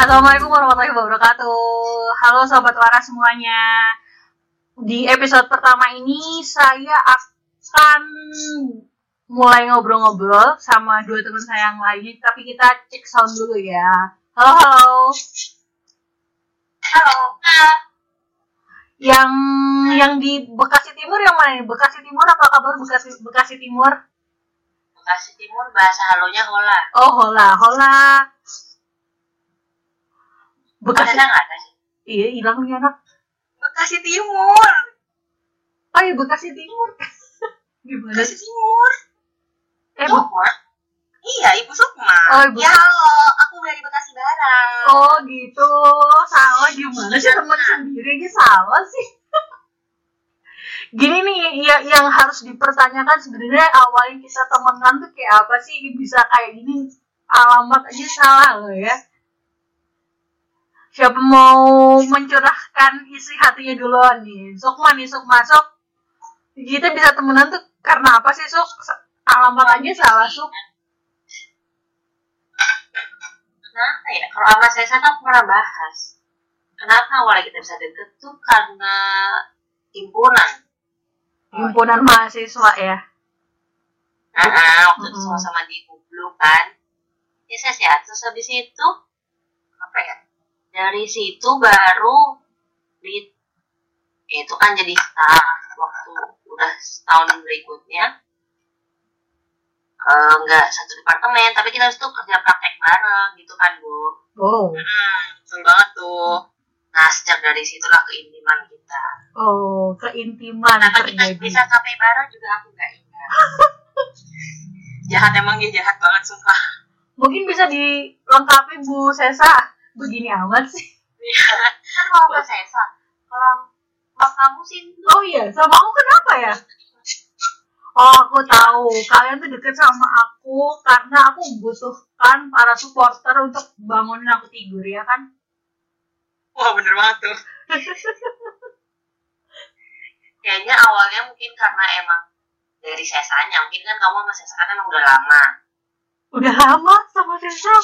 Assalamualaikum warahmatullahi wabarakatuh. Halo sobat waras semuanya. Di episode pertama ini saya akan mulai ngobrol-ngobrol sama dua teman saya yang lain, tapi kita cek sound dulu ya. Halo, halo. Halo. Yang yang di Bekasi Timur yang mana? Bekasi Timur apa kabar Bekasi Bekasi Timur? Bekasi Timur bahasa halonya hola. Oh, hola, hola. Bekasi ada nggak ada sih? Iya, hilang nih anak. Bekasi Timur. Oh iya, Bekasi Timur. Gimana Bekasi sih? Timur. Eh, Sukma? Iya, Ibu Sukma. Oh, Ibu Ya halo, aku dari Bekasi Barat. Oh gitu, salah gimana sih teman sendiri aja salah sih. Gini nih, ya, yang harus dipertanyakan sebenarnya awalnya kita temenan tuh kayak apa sih bisa kayak gini alamat aja salah loh ya. Siapa mau mencurahkan isi hatinya duluan nih? Sukma nih, Sukma, Sok. Kita bisa temenan tuh karena apa sih, Sok? Alamat aja salah, Sok. Kenapa ya? Kalau sama saya sana aku pernah bahas. Kenapa awalnya kita bisa deket tuh karena himpunan. Himpunan mahasiswa ya. Nah, waktu itu sama-sama di Kublu kan. Ya saya ya. Terus habis itu apa ya? Dari situ baru di itu kan jadi staff waktu udah setahun berikutnya Eh, nggak satu departemen tapi kita harus tuh kerja praktek bareng gitu kan bu Oh. hmm, seru banget tuh nah sejak dari situlah keintiman kita Oh, keintiman kenapa kita terjadi. bisa sampai bareng juga aku nggak ingat jahat emang dia jahat banget sumpah Mungkin bisa dilengkapi Bu Sesa. Begini amat sih. kan kalau ke Sesa kalau kalau kamu sih Oh iya, sama aku kenapa ya? Oh, aku tahu. Kalian tuh deket sama aku karena aku membutuhkan para supporter untuk bangunin aku tidur, ya kan? wah bener banget tuh kayaknya awalnya mungkin karena emang dari sesanya mungkin kan kamu sama sesa kan emang udah lama Udah lama sama Sesa.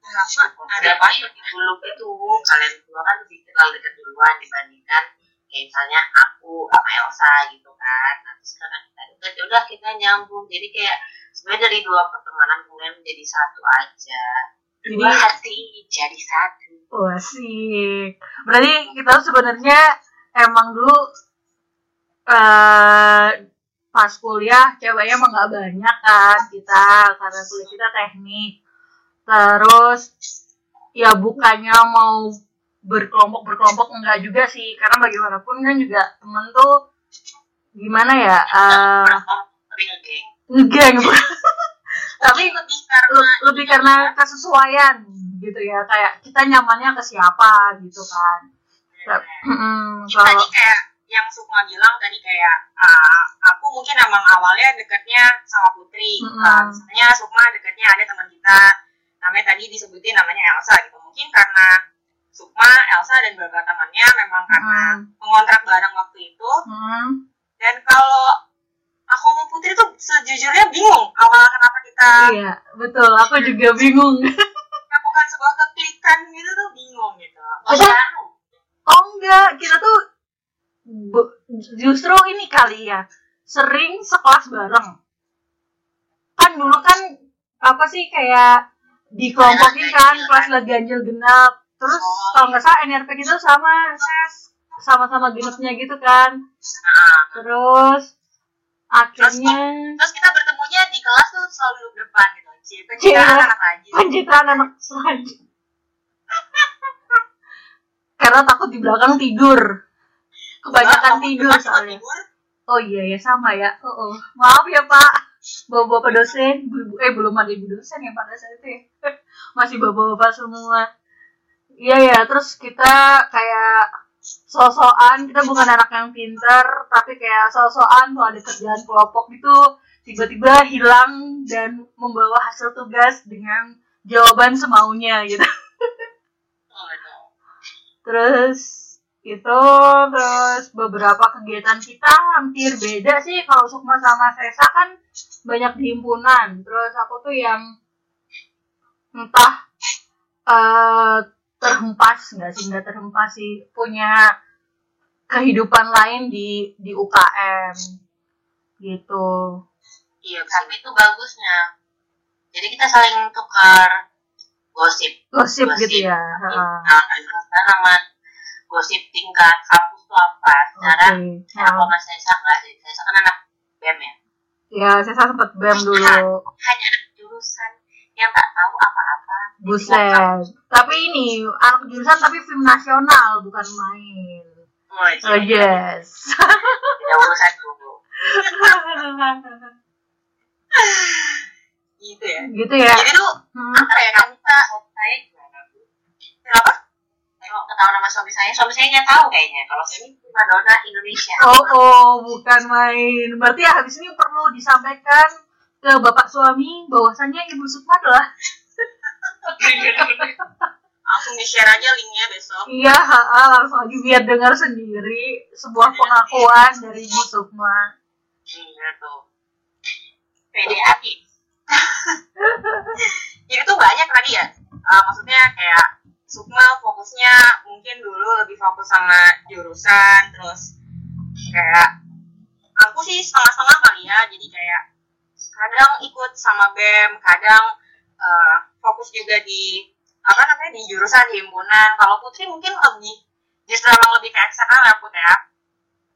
Lama ada apa ya dulu itu? Kalian berdua kan lebih kenal dekat duluan dibandingkan kayak misalnya aku sama Elsa gitu kan. Nah terus karena kita deket ya udah kita nyambung. Jadi kayak sebenarnya dari dua pertemanan kemudian menjadi satu aja. Dua hati jadi satu. Wah, asik. Berarti kita sebenarnya emang dulu eh pas kuliah ceweknya emang gak banyak kan kita karena kuliah kita teknik. Terus ya bukannya mau berkelompok berkelompok enggak juga sih. Karena bagaimanapun kan juga temen tuh gimana ya eh Berkelompok, tapi ngegeng. Ngegeng tapi lebih karena le- lebih karena kesesuaian gitu ya. Kayak kita nyamannya ke siapa gitu kan. Mm, tadi kalau kayak yang Sukma bilang tadi kayak ah, aku mungkin emang awalnya deketnya sama Putri. Mm-mm. Ah, misalnya Sukma deketnya ada teman kita namanya tadi disebutin namanya Elsa gitu. Mungkin karena Sukma, Elsa dan beberapa temannya memang karena Mm, mengontrak bareng waktu itu. Mm, dan kalau aku sama Putri tuh sejujurnya bingung awal kenapa kita iya betul. Aku juga bingung. Melakukan sebuah keklikan gitu tuh bingung gitu? Baru. oh enggak. Kita tuh justru ini kali ya sering sekelas bareng. Kan dulu kan apa sih kayak dikelompokin kan kelas lah ganjil genap. Terus Oh, kalau nggak salah NRP kita sama ses. Sama-sama genapnya gitu kan. Nah, terus akhirnya terus kita bertemunya di kelas tuh selalu depan gitu pencitraan anak rajin. pencitraan anak selanjutnya karena takut di belakang tidur. Kebanyakan tidur soalnya. tidur, oh iya ya sama ya. Oh, oh. maaf ya pak bapak-bapak dosen. Ibu eh belum ada ibu dosen ya pada saat itu ya. masih bapak-bapak semua. Iya ya terus kita kayak sosokan kita bukan anak yang pinter tapi kayak sosokan tuh ada kerjaan kelompok gitu tiba-tiba hilang dan membawa hasil tugas dengan jawaban semaunya gitu. Oh, terus itu terus beberapa kegiatan kita hampir beda sih. Kalau Sukma sama Sesa kan banyak di himpunan terus aku tuh yang entah eh terhempas nggak sih nggak terhempas sih punya kehidupan lain di di UKM gitu. Iya tapi itu bagusnya. Jadi kita saling tukar gosip. Gosip, gitu ya nah, nama gosip tingkat kampus itu apa? Secara Oke. saya kalau mas Sesa nggak sih? Sesa kan anak BEM ya? Ya saya sempat bem dulu. hanya anak jurusan yang tak tahu apa-apa. Buset. Tapi ini anak jurusan tapi film nasional bukan main. Oh, iya. oh yes. Tidak urusan dulu. Gitu ya. Gitu ya. Jadi tuh Hmm. apa ya kamu kita saya gimana kenapa Tengok ketahuan nama suami saya. Suami saya nggak tahu kayaknya kalau saya ini prima donna Indonesia. Oh, oh, bukan main. Berarti ya habis ini perlu disampaikan ke bapak suami bahwasannya Ibu Sukma adalah langsung di share aja linknya besok. Iya, ha, ha, langsung aja biar dengar sendiri sebuah pengakuan dari Ibu Sukma. iya tuh. Pede hati. Jadi tuh banyak tadi ya. Eh, maksudnya kayak Sukma fokusnya mungkin dulu lebih fokus sama jurusan terus kayak aku sih setengah-setengah kali ya jadi kayak kadang ikut sama BEM kadang eh, fokus juga di apa namanya di jurusan di himpunan. Kalau Putri mungkin lebih justru emang lebih ke eksternal ya Put ya.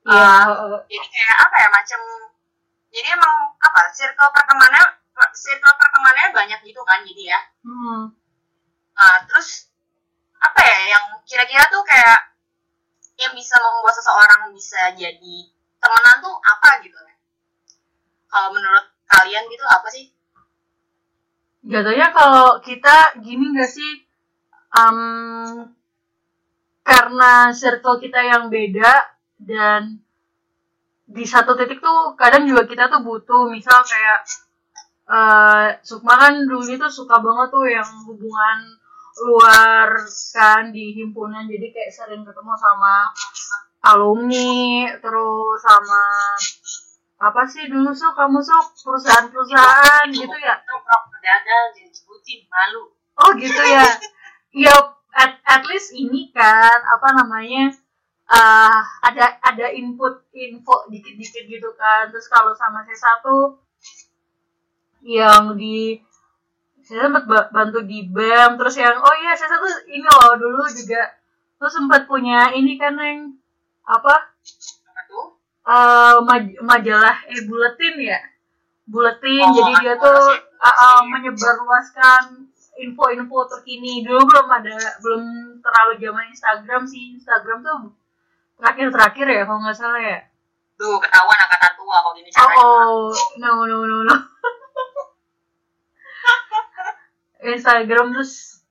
Eh, jadi kayak apa ya macam jadi emang apa circle pertemanannya circle pertemanannya banyak gitu kan jadi ya. Hmm. Nah, terus apa ya yang kira-kira tuh kayak yang bisa membuat seseorang bisa jadi temenan tuh apa gitu ya? Kalau menurut kalian gitu apa sih? Jatuhnya kalau kita gini gak sih, Em, karena circle kita yang beda dan di satu titik tuh kadang juga kita tuh butuh misal kayak eh Sukma kan dulu itu suka banget tuh yang hubungan luar kan di himpunan jadi kayak sering ketemu sama alumni terus sama apa sih dulu Suk kamu Suk perusahaan-perusahaan gitu ya pedagang malu. Oh gitu ya. Ya at, at least ini kan apa namanya eh ada ada input info dikit-dikit gitu kan. Terus kalau sama saya satu yang di saya sempat ba- bantu di BEM terus yang oh iya saya satu ini loh dulu juga terus sempat punya ini kan yang apa? Apa tuh? eh, maj- majalah eh buletin ya? Buletin Oh, jadi dia tuh uh, uh, menyebarluaskan info-info terkini. Dulu belum ada belum terlalu zaman Instagram sih. Instagram tuh terakhir-terakhir ya kalau nggak salah ya. Duh, ketahuan angkatan tua kalau gini oh, oh no no no no Instagram terus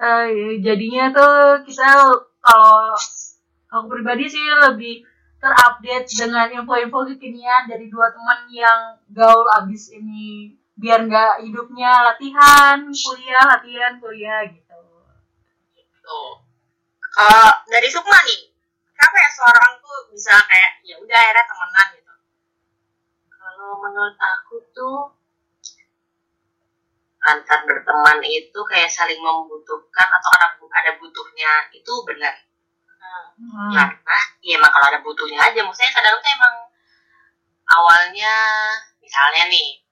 eh, jadinya tuh kita kalau aku pribadi sih lebih terupdate dengan info-info kekinian dari dua teman yang gaul abis ini biar nggak hidupnya latihan kuliah latihan kuliah gitu Tuh. Kalau dari Sukma nih, kenapa ya seorang tuh bisa kayak ya udah akhirnya temenan gitu? Kalau menurut aku tuh antar berteman itu kayak saling membutuhkan atau ada ada butuhnya itu benar. hmm. Karena ya emang kalau ada butuhnya aja, maksudnya kadang tuh emang awalnya misalnya nih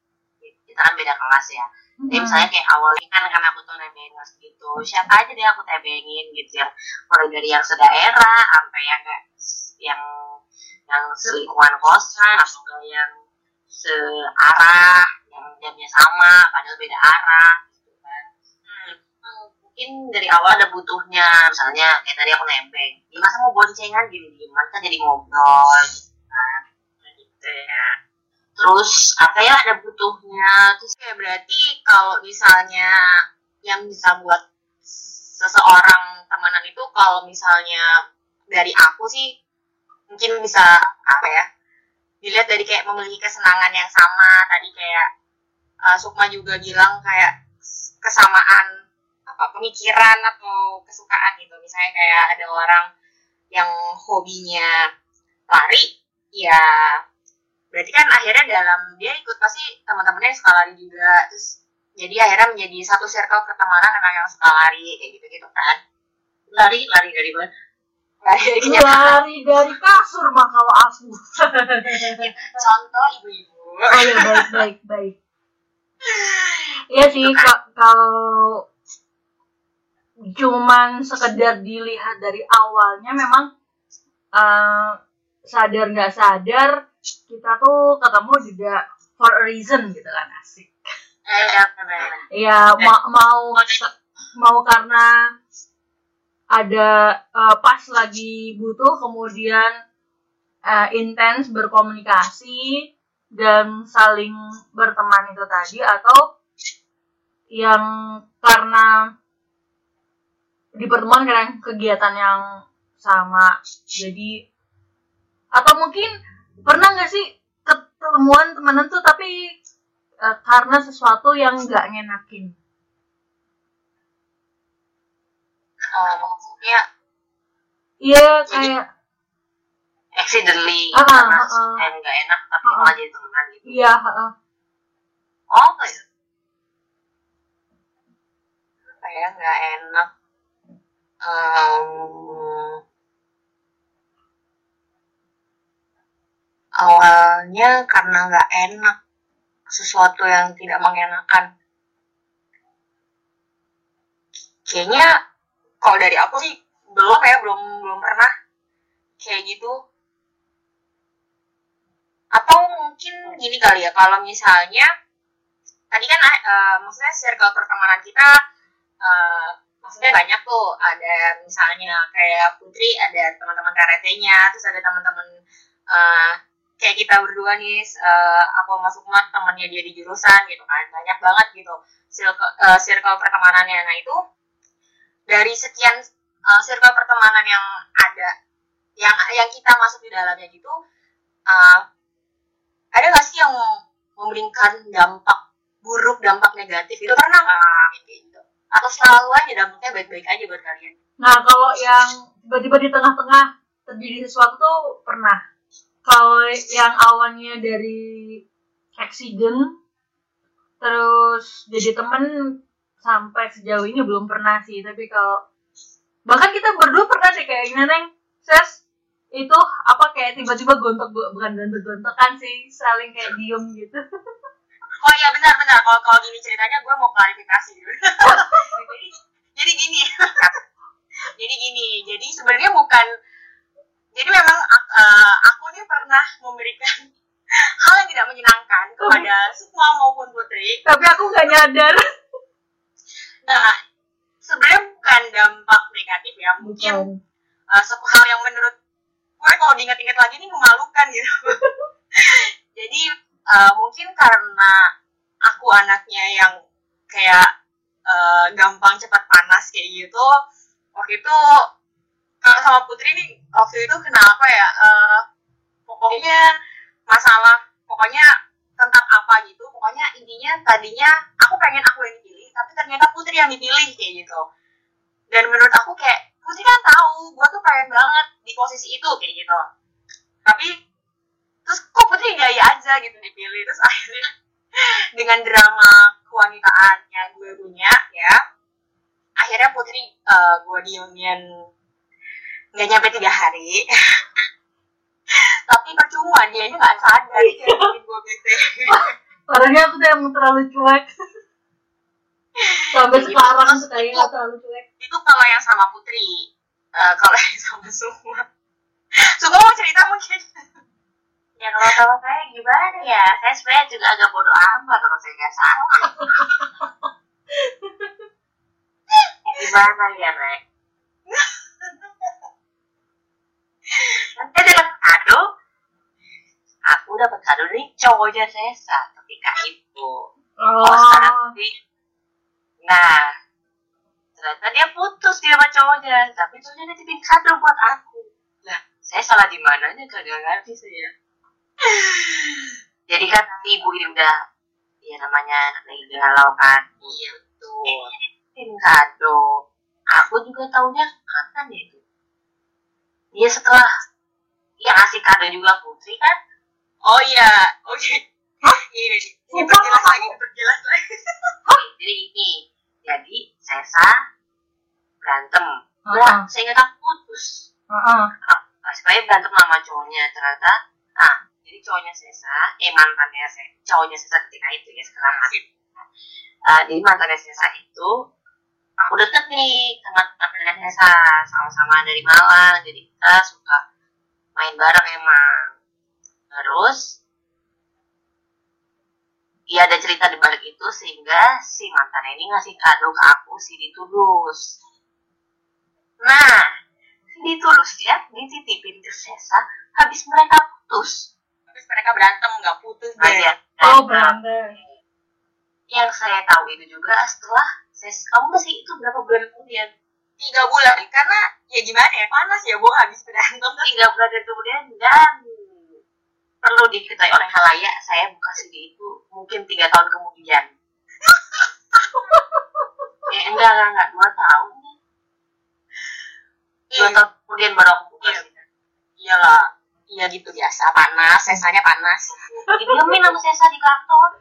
kita kan beda kelas ya. Jadi Hmm. misalnya kayak awalnya kan kan aku tuh nebengin mas gitu, siapa aja deh aku tebengin gitu ya. Mulai dari yang sedaerah sampai yang yang yang selingkuhan kosan atau enggak yang searah, yang jamnya sama padahal beda arah gitu kan. Hmm, mungkin dari awal ada butuhnya, misalnya kayak tadi aku nebeng, ya masa mau boncengan gini gini, kan jadi ngobrol gitu kan, gitu ya. Terus apa ya ada butuhnya. Terus kayak berarti kalau misalnya yang bisa buat seseorang temenan itu kalau misalnya dari aku sih mungkin bisa apa ya dilihat dari kayak memiliki kesenangan yang sama. Tadi kayak uh, Sukma juga bilang kayak kesamaan apa pemikiran atau kesukaan gitu. Misalnya kayak ada orang yang hobinya lari ya berarti kan akhirnya dalam dia ikut pasti teman-temannya suka lari juga. Terus jadi akhirnya menjadi satu circle pertemanan memang yang suka lari kayak gitu gitu kan. Lari lari dari mana Iya. lari dari kasur mah kalau aku. Contoh ibu-ibu. Oh ya baik baik baik. Iya sih ka- kalau cuman sekedar dilihat dari awalnya memang eh, sadar nggak sadar kita tuh ketemu juga for a reason gitu kan asik. Eh ya benar. Ya ma- mau mau karena ada eh, pas lagi butuh kemudian eh, intens berkomunikasi dan saling berteman itu tadi atau yang karena di pertemuan karena kegiatan yang sama. Jadi atau mungkin pernah nggak sih ketemuan temenan tuh tapi eh, karena sesuatu yang nggak ngenakin oh maksudnya iya kayak accidentally Ah, karena ah, ah. yang nggak enak tapi ah. malah jadi temenan gitu iya heeh. oh kayak kayak nggak enak Em, awalnya karena nggak enak sesuatu yang tidak mengenakan kayaknya kalau dari aku sih belum ya belum belum pernah kayak gitu. Atau mungkin gini kali ya kalau misalnya tadi kan eh, maksudnya circle pertemanan kita eh, maksudnya banyak tuh. Ada misalnya kayak Putri ada teman-teman karetenya terus ada teman-teman eh, kayak kita berdua nih eh, aku masuk mah temannya dia di jurusan gitu kan. Banyak banget gitu circle, eh, circle pertemanannya. Nah itu dari sekian eh, circle pertemanan yang ada yang yang kita masuk di dalamnya gitu eh, ada nggak sih yang memberikan dampak buruk dampak negatif itu pernah nggak gitu? Atau selalu aja dampaknya baik-baik aja buat kalian? Nah kalau yang tiba-tiba di tengah-tengah terjadi sesuatu tuh pernah. Kalau yang awalnya dari accident terus jadi temen sampai sejauh ini belum pernah sih tapi kalau bahkan kita berdua pernah deh kayak gini neng? Ses itu apa kayak tiba-tiba gontok bukan gontok gontokan sih saling kayak diem gitu. Oh iya benar-benar kalau kalau gini ceritanya gue mau klarifikasi dulu. Jadi, jadi gini jadi gini jadi sebenarnya bukan jadi memang uh, aku nih pernah memberikan hal yang tidak menyenangkan kepada semua maupun putri. Tapi aku nggak nyadar nah sebenarnya bukan dampak negatif ya mungkin bukan uh, suatu hal yang menurut gue kalau diingat-ingat lagi ini memalukan gitu. Jadi uh, mungkin karena aku anaknya yang kayak uh, gampang cepat panas kayak gitu waktu itu kalau sama Putri nih waktu itu kenapa ya uh, pokoknya masalah pokoknya tentang apa gitu pokoknya intinya tadinya aku pengen aku yang dipilih tapi ternyata Putri yang dipilih kayak gitu. Dan menurut aku kayak Putri kan tahu gue tuh pengen banget di posisi itu kayak gitu. Tapi terus kok Putri gak ya aja gitu dipilih terus akhirnya dengan drama kewanitaannya gue punya ya akhirnya Putri uh, gue diemin nggak nyampe tiga hari. Tapi percuma dia ini nggak sadar dia gue bete. Orangnya aku tuh emang terlalu cuek sampai sekarang kayaknya itu- terlalu cuek itu kalau yang sama Putri. Eh, kalau yang sama semua semua mau cerita mungkin. Ya kalau sama saya gimana ya? Saya sebenarnya juga agak bodoh amat kalau saya nggak salah. Gimana ya Rek? Nanti dapat kado. Aku dapat kado dari cowoknya Sesa ketika itu oh. Tapi nah ternyata dia putus dia sama cowoknya. Tapi cowoknya nitipin kado buat aku. Lah saya salah di mananya kagak ngerti saya jadi kan ibu ini udah ya namanya lagi galau kan? Iya tuh nitipin kado aku juga taunya kapan ya itu? Dia setelah yang ngasih kado juga putri kan? Oh iya oke. Ini ini Sumpah, perjelas aku- lagi perjelas lagi jadi ini jadi Sesa berantem. Hah? malah Ah. saya ingat aku putus. Heeh. Nah, supaya berantem sama cowoknya ternyata. Nah jadi cowoknya Sesa eh mantannya saya cowoknya Sesa ketika itu ya sekarang. Masih uh, jadi mantannya Sesa itu aku deket nih sama mantannya Sesa sama-sama dari Malang jadi kita suka main bareng emang. Terus Iya ada cerita di balik itu sehingga si mantannya ini ngasih kado ke aku si ditulus. Nah, si ditulus ya dititipin ke Sesa habis mereka putus. Terus mereka berantem nggak putus Nah, deh. ya, Oh, berantem. yang saya tahu itu juga setelah Ses, kamu masih itu berapa bulan kemudian? Tiga bulan karena ya gimana ya panas ya bu habis berantem Tiga bulan kemudian dan perlu diketahui oleh halayak saya buka CD itu mungkin tiga tahun kemudian. eh enggak enggak enggak. Dua tahun. Dua Iya. tahun kemudian baru aku buka Iya. Iyalah. Iya gitu biasa. Panas sesanya panas. Didiemin sama Sesa di kantor.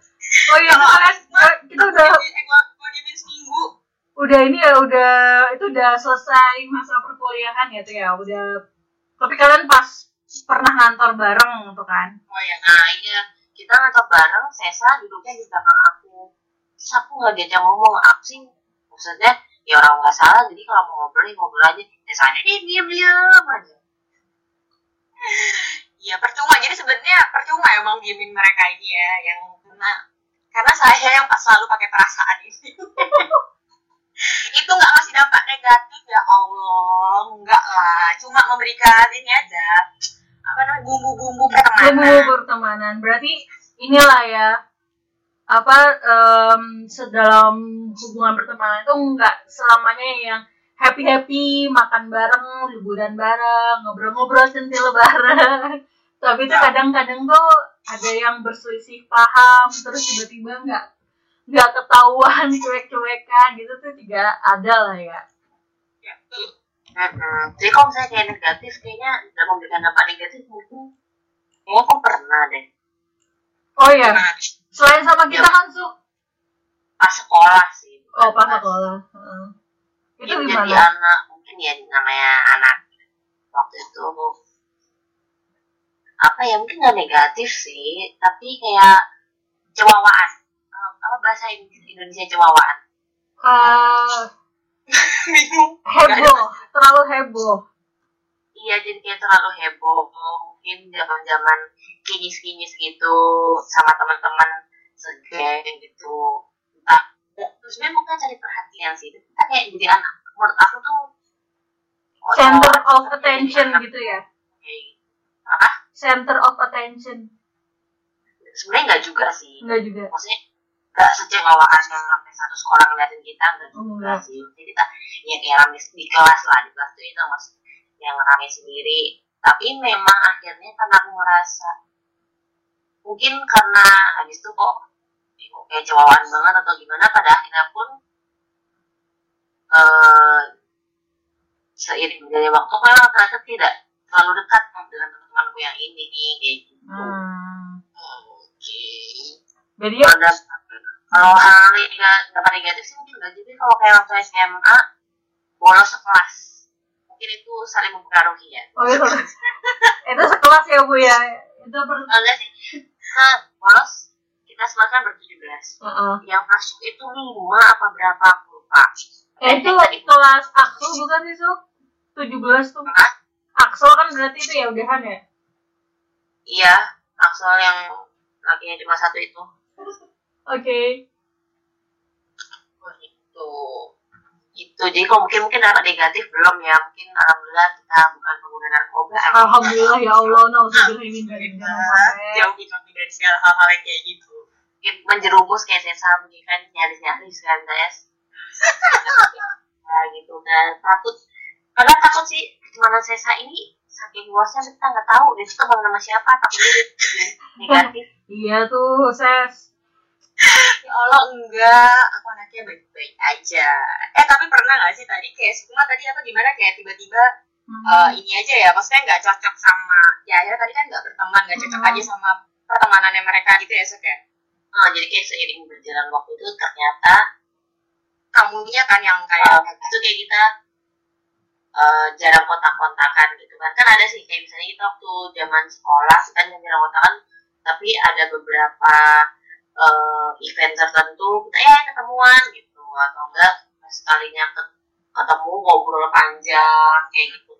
Oh iya, kita, udah eh gua diemin seminggu. Udah ini ya udah itu udah selesai masa perkuliahan ya tuh ya. Udah tapi kalian pas pernah ngantor bareng tuh kan? Oh ya Nah iya kita ngantor bareng Sesa duduknya di belakang aku. Terus aku nggak diajak ngomong apa sih? Maksudnya ya orang nggak salah jadi kalau mau ngobrol ya ngobrol aja. Sesanya dia diem diem aja. Iya percuma. Jadi sebenarnya percuma emang diemin mereka ini ya yang karena karena saya yang pas selalu pakai perasaan ini. Itu nggak ngasih dampak negatif ya Allah. Enggak lah. Cuma memberikan ini aja apa namanya bumbu-bumbu bumbu pertemanan pertemanan. Berarti inilah ya apa em, sedalam hubungan pertemanan itu nggak selamanya yang happy happy makan bareng liburan bareng ngobrol-ngobrol centil bareng. Tapi itu kadang-kadang tuh ada yang berselisih paham terus tiba-tiba nggak nggak ketahuan cuek-cuekan gitu tuh juga ada lah ya. Ya, tuh. Jadi kalau misalnya kayak negatif kayaknya udah memberikan dampak negatif mungkin kayaknya aku pernah deh. Oh ya Nah, selain sama kita Ya. kan su? Pas sekolah sih. oh pas Pas- sekolah. Itu Mungkin gimana? jadi anak mungkin ya namanya anak waktu itu. Apa ya mungkin nggak negatif sih tapi kayak cewawaan. Apa bahasa Indonesia cewawaan? Ah, bingung. Heboh terlalu heboh. Iya jadi kayak terlalu heboh. Mungkin zaman zaman kinyis kinyis gitu sama teman-teman segeng gitu. Entah terus memang kan cari perhatian sih. Kita kayak jadi anak menurut aku tuh oh, center cowok of attention anak gitu ya? gitu. apa? Center of attention. Sebenarnya nggak juga sih. Enggak juga. Maksudnya nggak secewawaan yang sampai satu sekolah ngeliatin kita nggak juga Enggak. sih jadi kita ya kayak rame di kelas lah di kelas itu mas yang rame sendiri tapi memang akhirnya karena aku ngerasa mungkin karena habis itu kok kayak cewawaan banget atau gimana pada akhirnya pun eh seiring berjalannya waktu memang ternyata tidak terlalu dekat dengan teman-temanku yang ini nih kayak gitu hmm. oke jadi ya kalau hal dampak negatif sih mungkin enggak jadi kalau kayak waktu SMA bolos sekelas mungkin itu saling mempengaruhi ya. Oh itu itu sekelas ya bu ya? Itu per enggak sih ke bolos kita sekelas kan bertujuh belas. Heeh. yang masuk itu lima apa berapa aku lupa. Eh, itu kelas Axel bukan sih su? 17 tuh. Hah? Axel kan berarti itu ya udahan ya? Iya Axel yang lakinya cuma satu itu oke. Oh, itu itu jadi kalau mungkin mungkin dampak negatif belum ya? Mungkin alhamdulillah kita bukan pengguna narkoba. Alhamdulillah ya Allah. Nauzubillah jauhi kami dari segala hal-hal yang kayak gitu. Mungkin menjerumus kayak sesam mungkin kan nyaris nyaris kan guys. Nah gitu dan takut. Karena takut sih mana sesa ini saking luasnya kita nggak tahu dia teman sama siapa dia negatif. Iya tuh ses ya Allah enggak. Aku anaknya baik-baik aja. Eh tapi pernah nggak sih tadi kayak semua tadi apa gimana? Kayak tiba-tiba Hmm. eh, ini aja ya maksudnya nggak cocok sama ya akhirnya tadi kan nggak berteman nggak cocok Hmm. aja sama pertemanannya mereka gitu ya Sok ya? Nah, jadi kayak seiring berjalan waktu itu ternyata kamunya kan yang kayak kayak itu kayak kita eh, jarang kontak-kontakan gitu kan. Kan ada sih kayak misalnya kita waktu zaman sekolah kita jarang kontakan tapi ada beberapa eh, event tertentu kita ya ketemuan gitu. Atau enggak sekalinya ke- ketemu ngobrol panjang kayak gitu.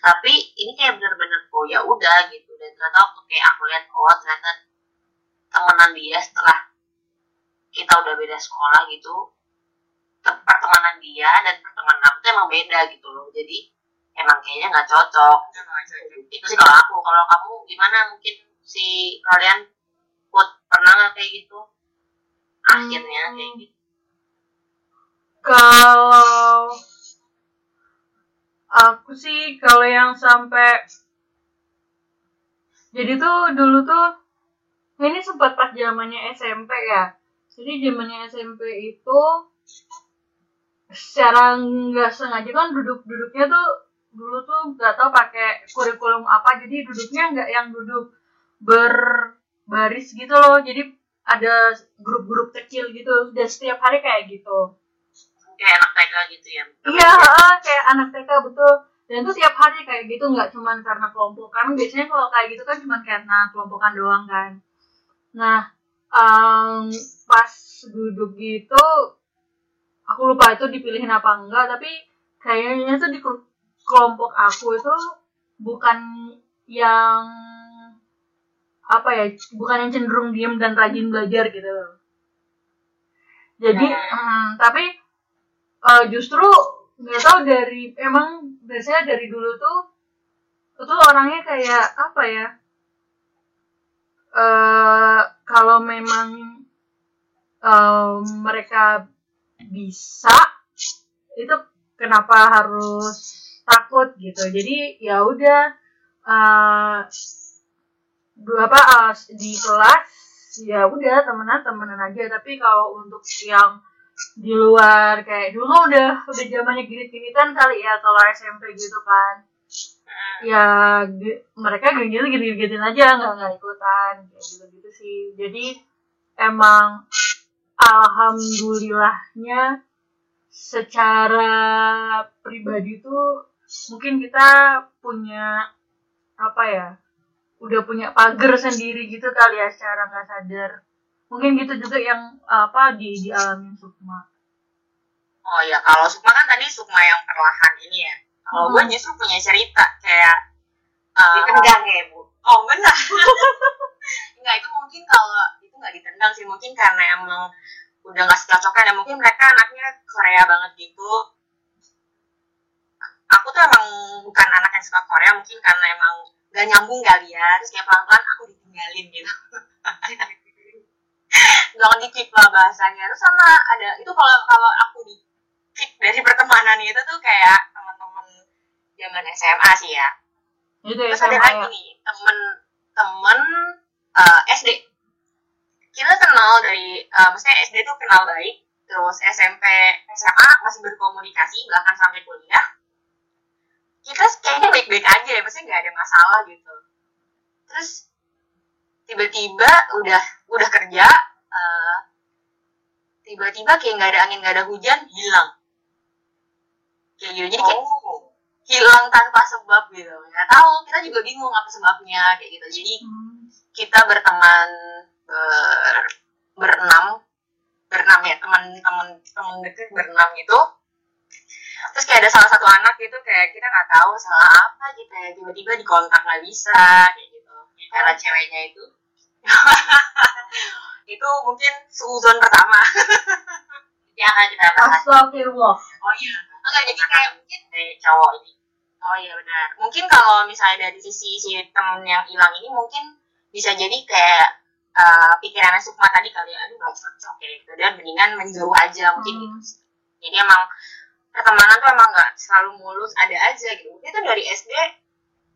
Tapi ini kayak bener-bener oh ya udah gitu. Dan ternyata waktu kayak aku lihat oh ternyata temenan dia setelah kita udah beda sekolah gitu te- pertemanan dia dan pertemanan aku tuh emang beda gitu loh. Jadi emang kayaknya nggak cocok. Itu sih kalau aku. Kalau kamu gimana? Mungkin si kalian put pernah nggak kayak gitu. Akhirnya kayak gitu. Kalau aku sih kalau yang sampai jadi tuh dulu tuh ini sempat pas zamannya SMP ya. Jadi zamannya SMP itu secara nggak sengaja kan duduk-duduknya tuh dulu tuh nggak tahu pakai kurikulum apa jadi duduknya nggak yang duduk berbaris gitu loh jadi ada grup-grup kecil gitu dan setiap hari kayak gitu kayak anak TK gitu ya Iya, heeh, kayak anak TK betul. Dan itu tiap hari kayak gitu nggak cuman karena kelompokan. Biasanya kalau kayak gitu kan cuman karena kelompokan doang kan. Nah, em, pas duduk gitu, aku lupa itu dipilihin apa enggak. Tapi kayaknya tuh di kel- kelompok aku itu bukan yang apa ya, bukan yang cenderung diem dan rajin belajar gitu. Jadi, em, tapi eh, justru nggak tahu dari emang biasanya dari dulu tuh itu orangnya kayak apa ya eh kalau memang eh, mereka bisa itu kenapa harus takut gitu jadi ya udah dua apa eh, di kelas ya udah temenan temenan aja. Tapi kalau untuk yang di luar kayak dulu kan udah udah zamannya gini-ginitan kali ya kalau SMP gitu kan. Ya mereka gini gini gini aja nggak nggak ikutan gitu gitu sih. Jadi emang alhamdulillahnya secara pribadi tuh mungkin kita punya apa ya udah punya pagar sendiri gitu kali ya secara nggak sadar mungkin gitu juga yang apa di dialami Sukma Oh ya, kalau Sukma kan tadi Sukma yang perlahan ini ya. Kalau gue Hmm. justru punya cerita kayak uh, ditendang ya bu Oh benar. Enggak itu mungkin kalau itu nggak ditendang sih mungkin karena emang udah nggak secocoknya dan mungkin mereka anaknya Korea banget gitu. Aku tuh emang bukan anak yang suka Korea mungkin karena emang gak nyambung kali ya terus kayak pelan-pelan aku ditinggalin gitu. Jangan dikip lah bahasanya. Terus sama ada itu kalau kalau aku di dari pertemanan itu tuh kayak teman-teman zaman SMA sih ya itu ya terus ada lagi ya nih temen-temen uh, SD kita kenal dari uh, maksudnya SD tuh kenal baik terus SMP SMA masih berkomunikasi bahkan sampai kuliah kita kayaknya baik-baik aja ya maksudnya nggak ada masalah gitu. Terus tiba-tiba udah udah kerja uh, tiba-tiba kayak nggak ada angin nggak ada hujan hilang. Kayak gitu. Jadi kayak oh. hilang tanpa sebab gitu. Nggak tahu kita juga bingung apa sebabnya kayak gitu. Jadi Hmm. kita berteman ber, berenam berenam ya teman-teman teman deket berenam gitu terus kayak ada salah satu anak gitu kayak kita nggak tahu salah apa gitu ya tiba-tiba dikontak nggak bisa kayak gitu karena ceweknya itu itu mungkin suzon pertama yang akan kita bahas Astagfirullah oh iya enggak jadi kayak mungkin dari cowok ini Oh iya benar. Mungkin kalau misalnya dari sisi si temen yang hilang ini mungkin bisa jadi kayak uh, pikirannya Sukma tadi kali ya, aduh gak cocok kayak gitu. Dan mendingan menjauh aja mungkin Hmm. gitu. Jadi emang pertemanan tuh emang gak selalu mulus, ada aja gitu. Mungkin tuh dari SD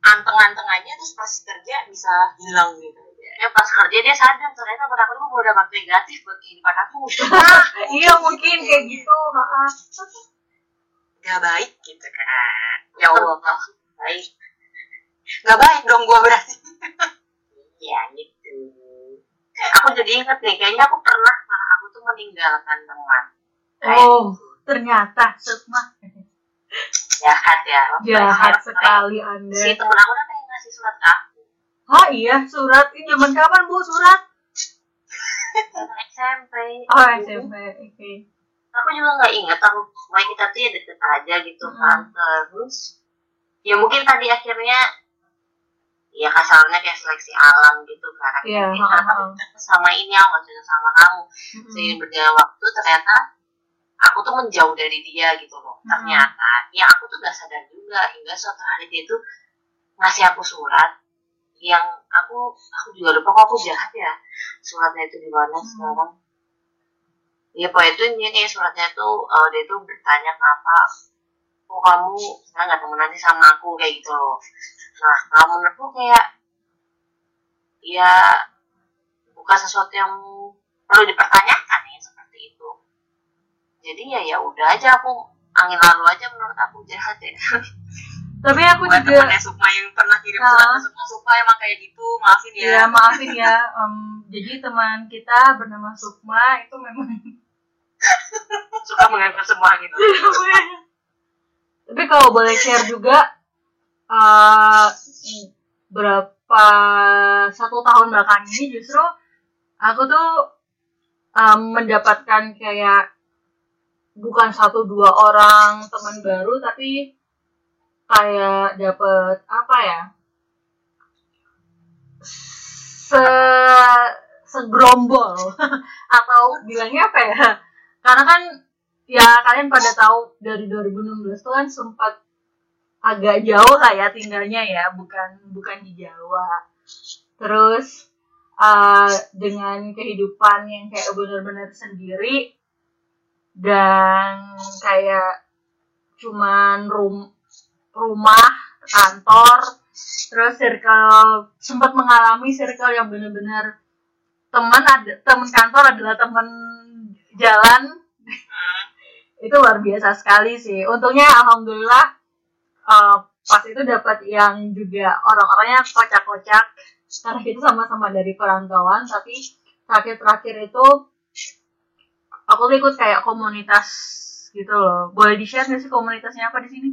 anteng-anteng aja terus pas kerja bisa hilang gitu. ya pas kerja dia sadar ternyata pada aku tuh berdampak negatif buat kehidupan aku. Iya mungkin kayak gitu Gak baik gitu kan. ya Allah baik. Gak baik dong gua berarti. ya gitu. Aku jadi inget nih kayaknya aku pernah malah aku tuh meninggalkan teman. Oh ternyata. Sukma. Jahat ya jahat sekali anda. Si temen aku kan pengen ngasih surat ke aku ah iya surat. Ini zaman kapan bu surat? SMP oh SMP oke. Aku juga nggak ingat aku pokoknya kita tuh ya deket aja gitu Hmm. kan terus ya mungkin tadi akhirnya ya kasarnya kayak seleksi alam gitu kan karena ha-ha. kamu cocok sama ini aku cocok sama kamu. Mm-mm. seiring berjalan waktu ternyata aku tuh menjauh dari dia gitu loh. Hmm. ternyata ya aku tuh gak sadar juga hingga suatu hari dia tuh ngasih aku surat yang aku aku juga lupa kok aku jahat ya suratnya itu di mana Hmm. sekarang. Ya pokoknya itu ini suratnya tuh eh, dia tuh bertanya kenapa kok kamu sekarang nggak temenan sih sama aku? kayak gitu loh. Nah kalau menurutku kayak ya bukan sesuatu yang perlu dipertanyakan. ya jadi ya ya udah aja aku angin lalu aja menurut aku jahat ya. Tapi aku buat juga temannya Sukma yang pernah kirim Ah. surat ke Sukma Sukma emang kayak gitu maafin ya. Ya maafin ya. Em, jadi teman kita bernama Sukma itu memang suka menganggap semua gitu. Tapi kalau boleh share juga eh, berapa satu tahun belakang ini justru aku tuh em, mendapatkan kayak bukan satu dua orang teman baru tapi kayak dapet apa ya se segerombol. Atau bilangnya apa ya? Karena kan ya kalian pada tahu dari 2016 tuh kan sempat agak jauh lah ya tinggalnya ya bukan bukan di Jawa. Terus uh, dengan kehidupan yang kayak benar-benar sendiri dan kayak cuman rum rumah kantor terus circle sempat mengalami circle yang benar-benar teman ada teman kantor adalah teman jalan. Itu luar biasa sekali sih. Untungnya alhamdulillah uh, pas itu dapat yang juga orang-orangnya kocak-kocak. Karena kita sama-sama dari perantauan tapi terakhir-terakhir itu aku tuh ikut kayak komunitas gitu loh boleh di share nggak sih komunitasnya apa di sini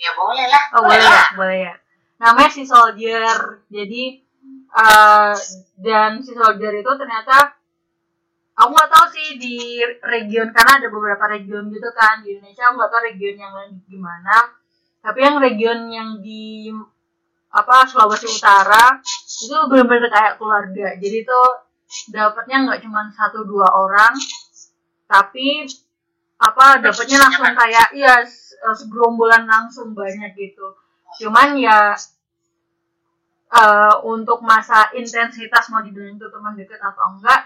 ya boleh lah Oh boleh ya, boleh ya. Namanya si Soldier. Jadi eh, dan si Soldier itu ternyata aku nggak tahu sih di region karena ada beberapa region gitu kan di Indonesia aku nggak tahu region yang lain gimana. Tapi yang region yang di apa Sulawesi Utara itu benar-benar kayak keluarga. Jadi itu dapatnya nggak cuma satu dua orang, tapi apa dapatnya langsung kayak iya se- segerombolan langsung banyak gitu. Cuman ya eh, untuk masa intensitas mau dibilang itu teman dekat atau enggak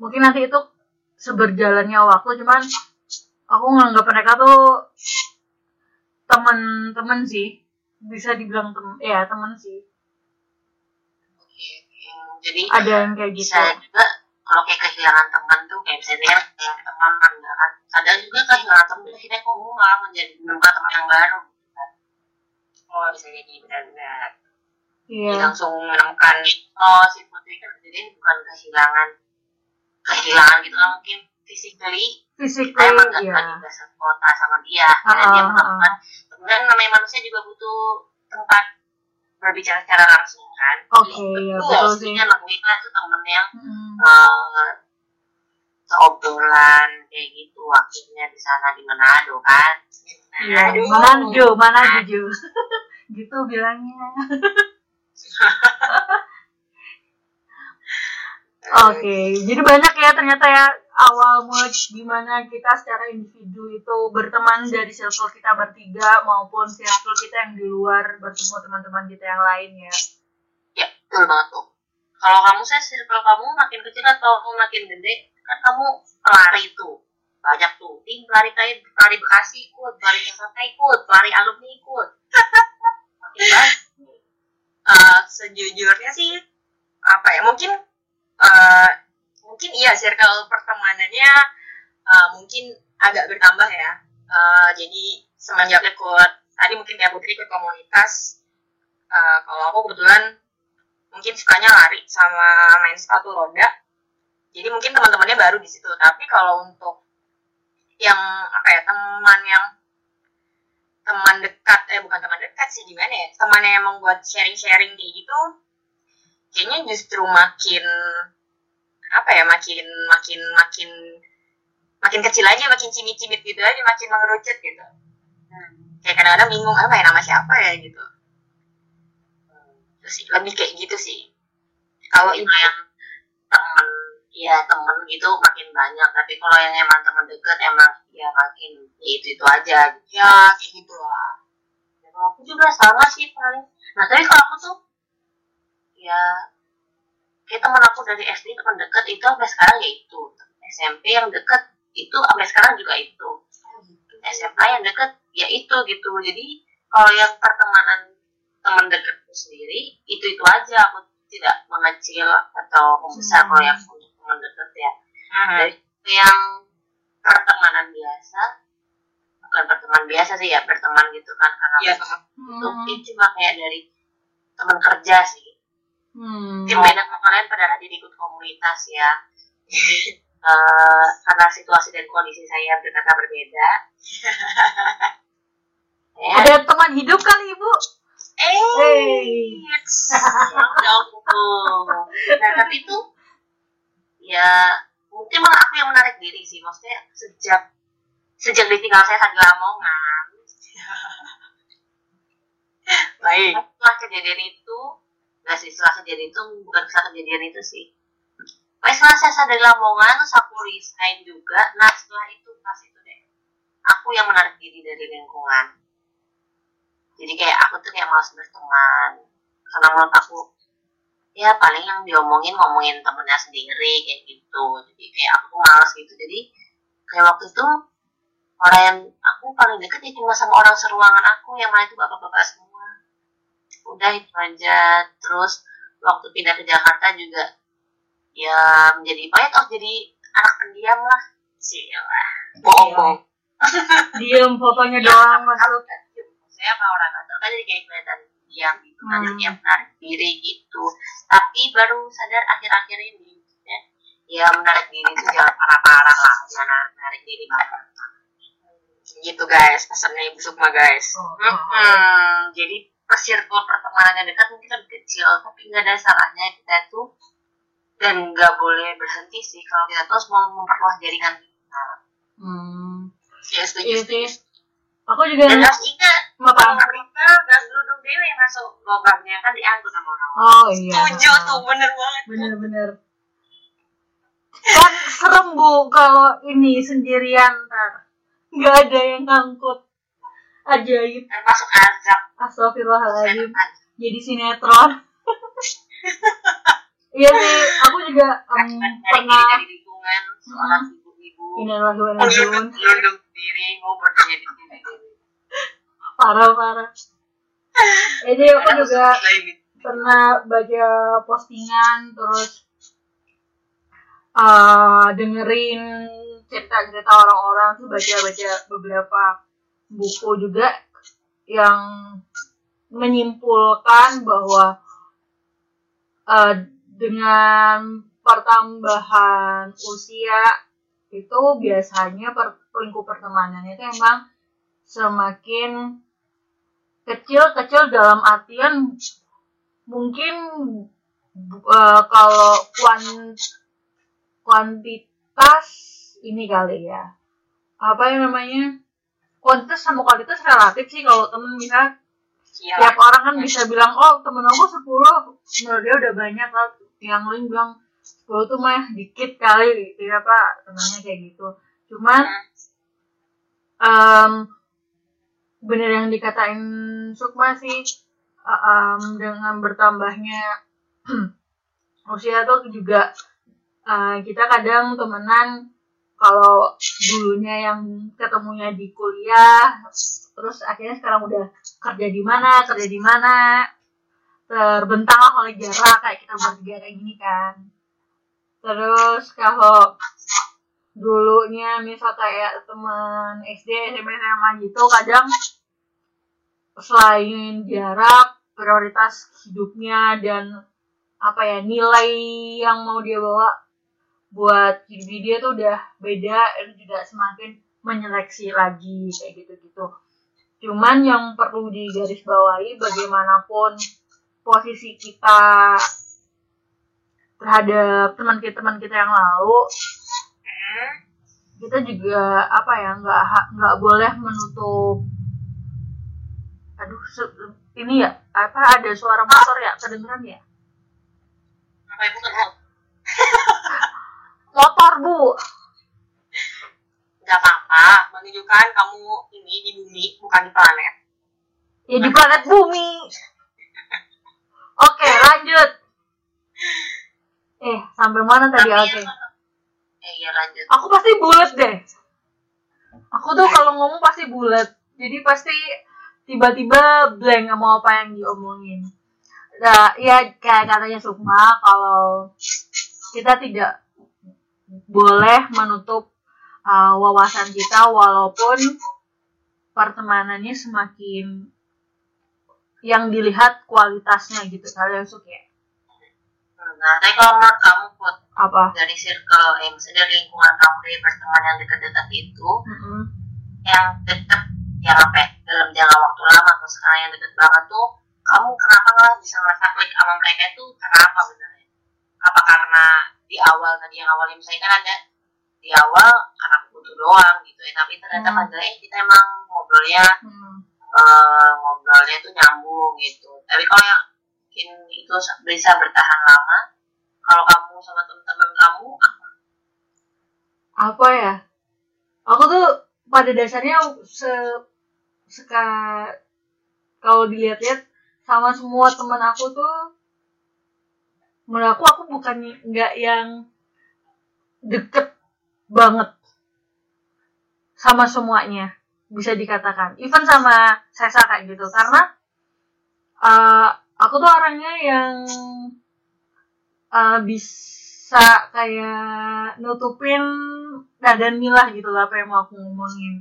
mungkin nanti itu seberjalannya waktu. Cuman aku nganggap mereka tuh teman-teman sih. Bisa dibilang tem ya teman sih jadi ada yang kayak gitu. bisa juga kalau kayak kehilangan teman tuh kayak misalnya kayak teman ya kan. Kadang juga kehilangan teman akhirnya kamu malah menjadi menemukan teman yang baru. Kan. oh bisa jadi benar-benar. Iya. Jadi langsung menemukan oh si putri kan jadi bukan kehilangan kehilangan gitu kan mungkin physically. Physically kita emang gak lagi gak satu kota sama dia Ah, dan dia ah, menemukan kemudian namanya manusia juga butuh tempat berbicara secara langsung kan Oke, ya, betul sih. lah tuh temen yang Mm. eh seobrolan kayak gitu akhirnya di sana di Manado kan Iya, Aduh. mana Jo, mana Jo. gitu bilangnya. Oke, jadi banyak ya ternyata ya awal mulai gimana kita secara individu itu berteman dari circle kita bertiga maupun circle kita yang di luar bertemu teman-teman kita yang lain ya. ya betul banget tuh. Kalau kamu saya circle kamu makin kecil atau makin gede kan kamu pelari tuh. Banyak tuh. Tim pelari kayak pelari bekasi ikut pelari jakarta ikut pelari alumni ikut. Makin banyak. Eh, sejujurnya sih apa ya mungkin eh, mungkin iya circle pertemanannya eh, mungkin agak bertambah ya. Eh, jadi semenjak ikut tadi mungkin kayak putri ikut komunitas eh, kalau aku kebetulan mungkin sukanya lari sama main sepatu roda. Jadi mungkin teman-temannya baru di situ. Tapi kalau untuk yang apa ya teman yang teman dekat eh bukan teman dekat sih gimana ya? Teman yang emang buat sharing-sharing kayak gitu kayaknya justru makin apa ya makin makin makin makin kecil aja makin cimit-cimit gitu aja makin mengerucut gitu. Kayak kadang-kadang bingung apa ya nama siapa ya? gitu. Terus sih lebih kayak gitu sih. Kalau Kalau ibu yang temen ya temen gitu makin banyak. Tapi kalau yang emang temen deket emang ya makin ya itu itu aja. Gitu. ya kayak gitu lah. Ya, kalau aku juga sama sih paling. Nah tapi kalau aku tuh ya kayak temen aku dari SD teman deket itu sampai sekarang ya itu. SMP yang deket itu sampai sekarang juga itu. SMA yang deket ya itu gitu. Jadi kalau yang pertemanan teman dekatku sendiri itu itu aja. Aku tidak mengecil atau membesar Hmm. kalau yang untuk teman dekat ya. Dari yang pertemanan biasa bukan pertemanan biasa sih ya berteman gitu kan. Karena Iya. itu itu cuma kayak dari teman kerja sih Hmm. beda sama kalian pada rajin ikut komunitas ya. Eh, karena situasi dan kondisi saya berkata berbeda. Ya. Ada teman hidup kali ibu. eh dong nah tapi itu ya mungkin malah aku yang menarik diri sih. Maksudnya sejak sejak ditinggal saya di Lamongan. Baik setelah kejadian itu sih setelah kejadian itu bukan setelah kejadian itu sih. Pokoknya setelah saya sadar di Lamongan aku resign juga. Nah setelah itu pas itu deh aku yang menarik diri dari lingkungan. Jadi kayak aku tuh kayak malas berteman. Karena menurut aku ya paling yang diomongin ngomongin temennya sendiri kayak gitu. Jadi kayak aku malas gitu. Jadi kayak waktu itu orang yang aku paling deket ya cuma sama orang seruangan aku. Yang mana itu bapak-bapak semua udah itu aja. Terus waktu pindah ke Jakarta juga ya menjadi apa ya? Toh jadi anak pendiam lah. Sih lah bohong-bohong Diem fotonya doang masuk. saya sama orang kantor kan jadi kayak kelihatan diam gitu. Hmm. jadi kayak menarik diri gitu. Tapi baru sadar akhir-akhir ini ya, ya menarik diri itu jangan parah-parah lah. Jangan menarik diri banget. Gitu guys. Pesannya ibu Sukma guys. Oh, oh. Hmm, jadi persirkel pertemanan yang dekat mungkin lebih kecil, tapi nggak ada salahnya kita tuh dan nggak boleh berhenti sih kalau kita terus mau memperluas jaringan kita. Hmm. ya setuju Iya setuju sih. Aku juga Dan harus ingat kalau apa? mereka gas duduk dewe masuk lubangnya kan diangkut sama orang. Oh iya. setuju tuh bener banget Bener-bener. Kan serem bu kalau ini sendirian ntar. Nggak ada yang ngangkut. Ajaib. Masuk azab. Astagfirullahaladzim. Jadi sinetron. iya sih, aku juga Dari pernah dari lingkungan seorang ibu-ibu melunduk diri mau berdiri di sini. parah parah. Jadi aku juga pernah baca postingan terus uh, dengerin cerita-cerita orang-orang tuh baca-baca beberapa buku juga yang menyimpulkan bahwa uh, dengan pertambahan usia itu biasanya per, lingkup pertemanannya itu emang semakin kecil-kecil dalam artian mungkin uh, kalau kuan kuantitas ini kali ya. Apa yang namanya kuantitas sama kualitas relatif sih kalau temen misal Iya. tiap orang kan bisa bilang oh temen aku 10 menurut dia udah banyak lah. Yang lain bilang 10 tuh mah dikit kali gitu ya pak. Temennya kayak gitu. Cuman em, bener yang dikatain Sukma sih um, dengan bertambahnya usia tuh juga uh, kita kadang temenan kalau dulunya yang ketemunya di kuliah terus akhirnya sekarang udah kerja di mana kerja di mana terbentang lah oleh jarak kayak kita bertiga kayak gini kan. Terus kalau dulunya misal kayak teman SD SMP SMA gitu kadang selain jarak prioritas hidupnya dan apa ya nilai yang mau dia bawa buat hidup dia tuh udah beda dan juga semakin menyeleksi lagi kayak gitu gitu cuman yang perlu digarisbawahi bagaimanapun posisi kita terhadap teman kita teman kita yang lalu kita juga apa ya nggak nggak boleh menutup aduh ini ya apa ada suara motor ya kedengeran ya? Apa ibu motor bu. Gak apa-apa, menunjukkan kamu ini di bumi, bukan di planet. ya di planet bumi. Oke lanjut. Eh sampai mana tadi yang- eh iya lanjut. Aku pasti bulat deh. Aku tuh kalau ngomong pasti bulat jadi pasti tiba-tiba blank sama apa yang diomongin. Nah ya kayak katanya Sukma kalau kita tidak boleh menutup uh, wawasan kita walaupun pertemanannya semakin yang dilihat kualitasnya gitu kalian suka ya? nah tapi kalau menurut kamu Put, apa dari circle eh maksudnya dari lingkungan kamu dari pertemanan yang dekat-dekat itu Mm-mm. yang deket yang apa ya, dalam jangka waktu lama atau sekarang yang deket banget tuh kamu kenapa nggak bisa ngerasa klik sama mereka itu karena apa sebenarnya apa karena di awal tadi yang awalnya misalnya kan ada di awal karena aku butuh doang gitu ya tapi ternyata Hmm. pada eh kita emang ngobrolnya Hmm. eh, ngobrolnya tuh nyambung gitu tapi kalau yang mungkin itu bisa bertahan lama kalau kamu sama teman-teman kamu apa apa ya aku tuh pada dasarnya se seka kalau dilihat-lihat sama semua teman aku tuh menurut aku aku bukan nggak yang deket banget sama semuanya bisa dikatakan. Even sama Sesa kayak gitu. Karena eh, aku tuh orangnya yang eh, bisa kayak nutupin dan milah gitu lah apa yang mau aku ngomongin.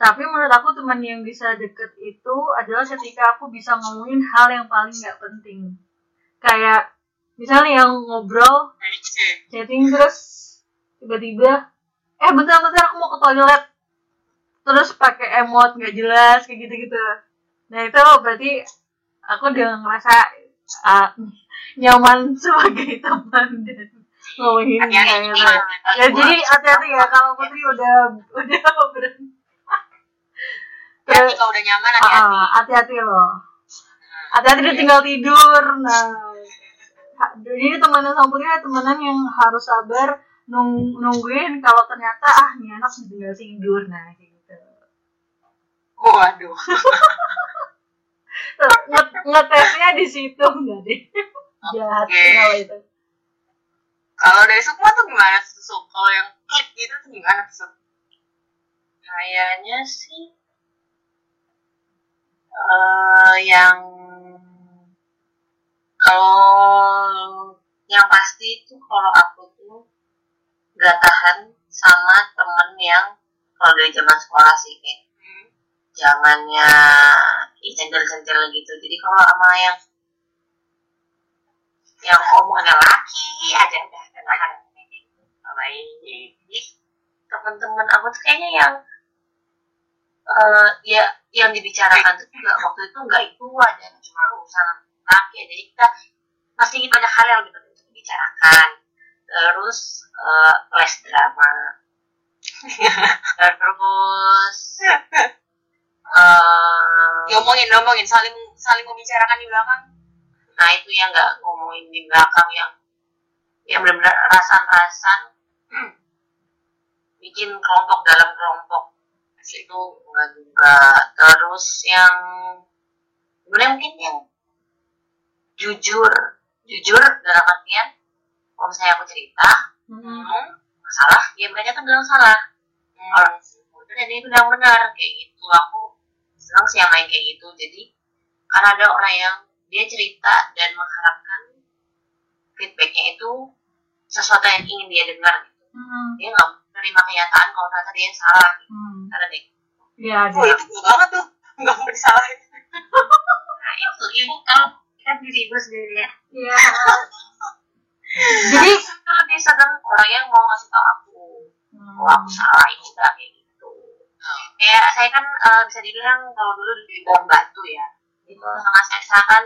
Tapi menurut aku teman yang bisa deket itu adalah ketika aku bisa ngomongin hal yang paling nggak penting. Kayak misalnya yang ngobrol chatting terus tiba-tiba eh bentar-bentar aku mau ke toilet. Terus pakai emot nggak jelas kayak gitu-gitu. Nah itu berarti aku udah ngerasa ah, nyaman sebagai teman dan ngomongin kayak gitu. ya jadi hati-hati ya kalau Putri udah udah berani Hati-hati kalau udah nyaman, hati-hati. Ah, hati-hati loh. Hati-hati dia tinggal tidur nah jadi temenan sama Putri temenan yang harus sabar nung nungguin kalau ternyata ah nih anak tinggal tidur nah kayak gitu Waduh. Tuh, nge- ngetesnya di situ enggak deh jahat Oke. kalau itu Kalau dari Sukma tuh gimana tuh Suk? Kalau yang klik gitu tuh gimana tuh Suk? kayaknya sih eh yang kalau yang pasti itu kalau aku tuh gak tahan sama temen yang kalau dari zaman sekolah sih kayak Hmm. ih cendel-cendel gitu jadi kalau sama yang yang omongannya laki aja udah gak tahan sama ini jadi temen-temen aku tuh kayaknya yang eh ya yang dibicarakan tuh juga waktu itu nggak itu aja cuma urusan laki jadi kita pasti banyak hal yang kita untuk dibicarakan. Terus eh, les drama. Terus eh Diomongin, diomongin, saling saling membicarakan di belakang. nah itu yang nggak ngomongin di belakang yang yang benar-benar rasan-rasan hmm, bikin kelompok dalam kelompok. Itu nggak juga. Terus yang sebenarnya mungkin yang jujur jujur dalam artian kalau misalnya aku cerita Hmm. hmm, masalah ya mereka tuh bilang salah Hmm. udah dia bilang benar kayak gitu aku senang sih yang main kayak gitu jadi karena ada orang yang dia cerita dan mengharapkan feedbacknya itu sesuatu yang ingin dia dengar gitu. Hmm. dia nggak menerima kenyataan kalau ternyata dia yang salah gitu. Hmm. ada deh Iya, Oh, itu gue banget tuh. Gak mau disalahin. nah itu ini kalau kita diri gue sendiri ya. Iya. Jadi itu lebih senang orang yang mau ngasih tau aku. Hmm. kalau aku salah ini enggak kayak gitu. Kayak saya kan eh, bisa dibilang kalau dulu di bidang batu ya. Itu sama saya kan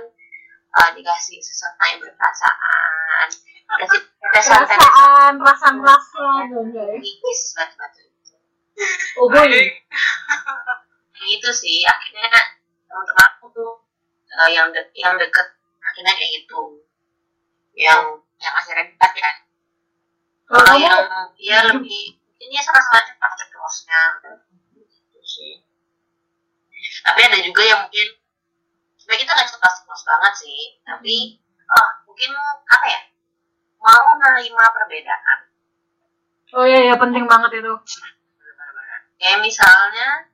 eh, dikasih sesuatu yang berperasaan. Dikasih perasaan perasaan rasa enggak ya. Tipis batu-batu oh boy. Kayak gitu sih akhirnya teman-teman aku tuh eh, yang de yang deket akhirnya kayak gitu. Yang yang akhirnya dekat ya. Kalau kamu yang ya lebih ini sama-sama cepat ceplosnya gitu sih. Tapi ada juga yang mungkin sebenarnya kita nggak ceplos ceplos banget sih. Tapi oh, mungkin apa ya mau menerima perbedaan. Oh iya iya penting banget itu. Benar-benar. kayak misalnya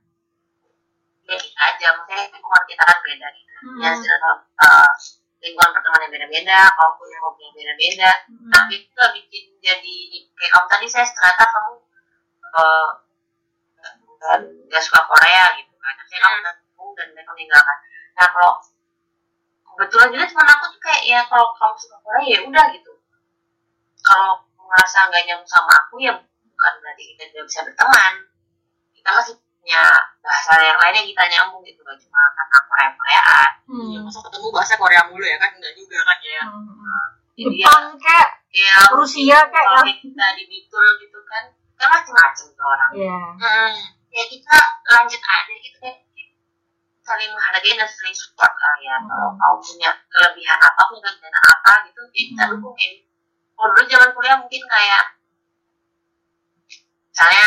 kita aja maksudnya lingkungan kita kan beda gitu Hmm. ya uh, lingkungan pertemanan beda-beda kamu punya hobi yang beda-beda. Hmm. tapi itu bikin jadi kayak kamu tadi saya ternyata kamu uh, nggak nggak suka Korea gitu kan. Saya kamu datang dan mereka meninggalkan nah kalau kebetulan juga teman aku tuh kayak ya kalau kamu suka Korea ya udah gitu. Kalau merasa nggak nyambung sama aku ya bukan berarti kita tidak bisa berteman. Kita masih punya bahasa yang lain yang kita nyambung gitu gak cuma karena Korea Koreaan Hmm. Ya, masa ketemu bahasa Korea mulu ya kan enggak juga kan ya Hmm. ya Jepang kayak ya Rusia kayak kalau kita di Bitul gitu kan kan macam-macam tuh orang ya hmm. ya kita lanjut aja gitu kan saling menghargai dan saling support lah ya kalau Hmm. kamu punya kelebihan apa punya kelebihan apa gitu ya kita Hmm. dukungin kalau dulu zaman kuliah mungkin kayak misalnya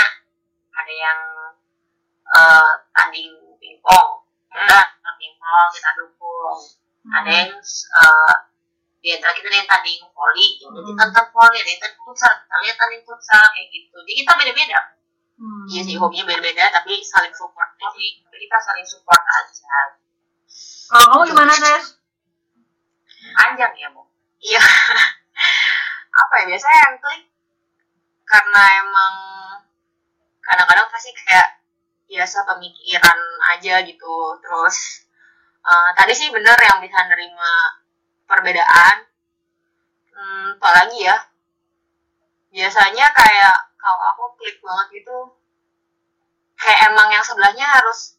ada yang eh, tanding pingpong. Udah tanding pingpong kita dukung. Ada yang uh, di antara kita ada yang tanding voli jadi Hmm. kita nonton voli ada yang tanding futsal kita lihat tanding futsal kayak gitu. Jadi kita beda-beda. Hmm. iya sih hobinya beda-beda tapi saling support jadi kita saling support aja. Kalau kamu gimana Ses? panjang ya bu? Iya. Apa ya biasanya yang klik karena emang kadang-kadang pasti kayak biasa pemikiran aja gitu. Terus eh, tadi sih bener yang bisa nerima perbedaan. Hmm, apalagi ya? Biasanya kayak kalau aku klik banget gitu kayak emang yang sebelahnya harus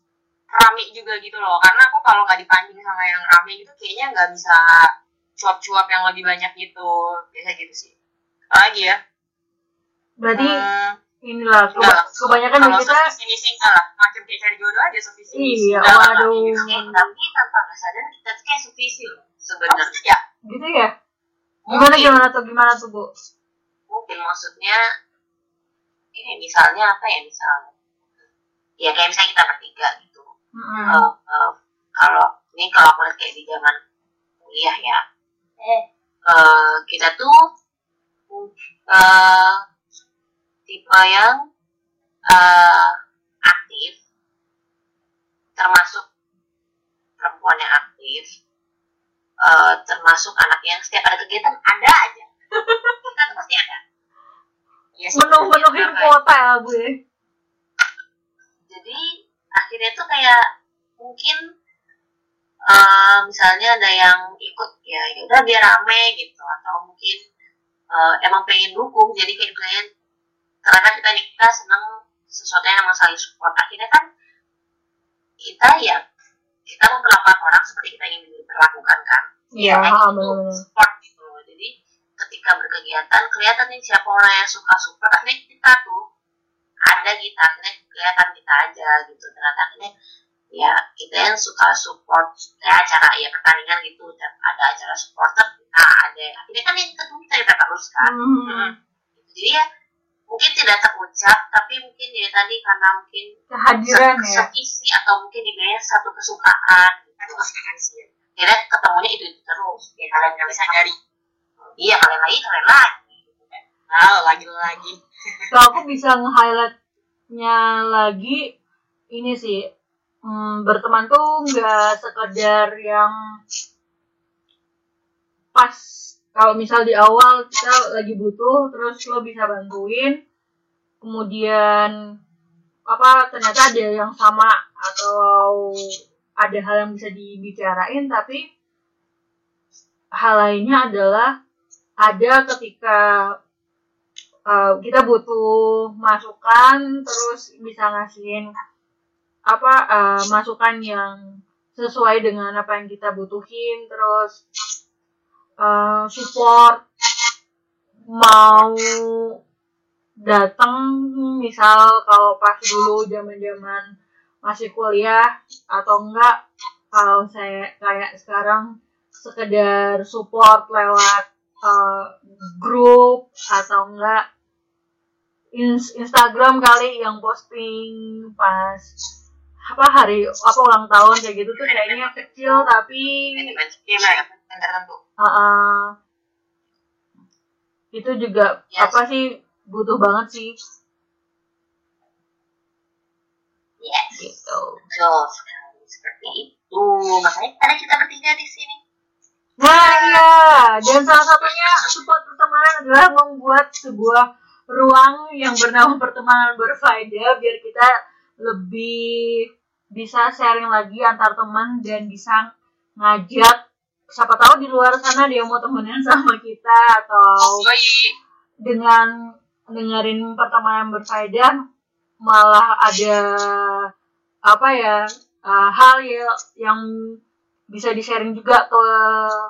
rame juga gitu loh. Karena aku kalau nggak dipancing sama yang rame gitu kayaknya nggak bisa cuap-cuap yang lebih banyak gitu. Biasa gitu sih. Apalagi ya? Berarti Hmm, inilah keba- kebanyakan kalau kita visi misi enggak lah. Macam kayak cari jodoh aja misi Iya, waduh. gitu. eh, tapi tanpa nggak sadar kita tuh kayak loh sebenarnya. Ya gitu ya? Gimana Mungkin. gimana tuh gimana tuh bu? Mungkin maksudnya ini misalnya apa ya misalnya ya kayak misalnya kita bertiga gitu. Hmm. Eh, eh, kalau ini kalau aku lihat kayak di zaman kuliah ya. Eh, kita tuh eh, tipe yang eh, aktif termasuk perempuan yang aktif eh, termasuk anak yang setiap ada kegiatan ada aja. Kita tuh pasti ada. Iya sih menuh menuhin kuota ya? ya jadi akhirnya tuh kayak mungkin eh, misalnya ada yang ikut ya ya udah biar rame gitu atau mungkin eh, emang pengen dukung jadi kayak misalnya karena kita kita seneng sesuatu yang emang saling support. Akhirnya kan kita ya kita memperlakukan orang seperti kita ingin diperlakukan kan? Iya ah, gitu, benar-benar support gitu jadi ketika berkegiatan kelihatan nih siapa orang yang suka support akhirnya kita tuh ada kita akhirnya kelihatan kita aja gitu. Ternyata akhirnya ya kita yang suka support kayak acara ya pertandingan gitu. Dan ada acara supporter kita ada. Akhirnya kan yang ketemu kita kita terus kan? Hmm. jadi ya mungkin tidak terucap tapi mungkin ya tadi karena mungkin kehadiran se- ya? sevisi atau mungkin dibayar satu kesukaan. Itu gitu. kesukaan sih. Akhirnya ketemunya itu, itu terus. Ya kalian nggak bisa dari iya kalian lagi kalian lagi kan. nah lagi lagi. Kalau aku bisa nge-highlightnya lagi ini sih. Hmm, berteman tuh nggak sekedar yang pas kalau misal di awal kita lagi butuh terus lo bisa bantuin kemudian apa ternyata ada yang sama atau ada hal yang bisa dibicarain tapi hal lainnya adalah ada ketika uh, kita butuh masukan terus bisa ngasihin apa uh, masukan yang sesuai dengan apa yang kita butuhin terus uh, support mau datang misal kalau pas dulu zaman zaman masih kuliah atau enggak kalau saya kayak sekarang sekedar support lewat uh, grup atau enggak Instagram kali yang posting pas apa hari apa ulang tahun kayak gitu tuh kayaknya kecil tapi uh, uh, itu juga yes. apa sih. butuh banget sih. Yes. Gitu. Betul sekali. Seperti itu. Makanya ada kita bertiga di sini. Nah iya. Dan salah satunya support pertemanan adalah membuat sebuah ruang yang bernama pertemanan berfaedah biar kita lebih bisa sharing lagi antar teman dan bisa ngajak siapa tahu di luar sana dia mau temenan sama kita atau dengan dengerin pertemanan berfaedah malah ada apa ya uh, hal ya, yang bisa di sharing juga ke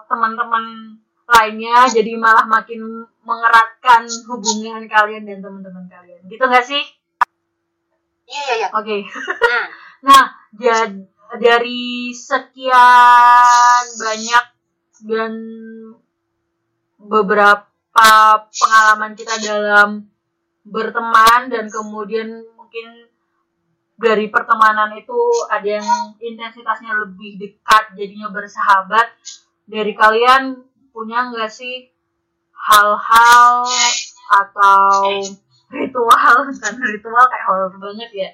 teman-teman lainnya jadi malah makin mengeratkan hubungan kalian dan teman-teman kalian gitu nggak sih iya iya iya oke okay. hmm. nah jadi dari sekian banyak dan beberapa pengalaman kita dalam berteman dan kemudian mungkin dari pertemanan itu ada yang intensitasnya lebih dekat jadinya bersahabat. Dari kalian punya nggak sih hal-hal atau ritual? Kan ritual kayak horror banget ya.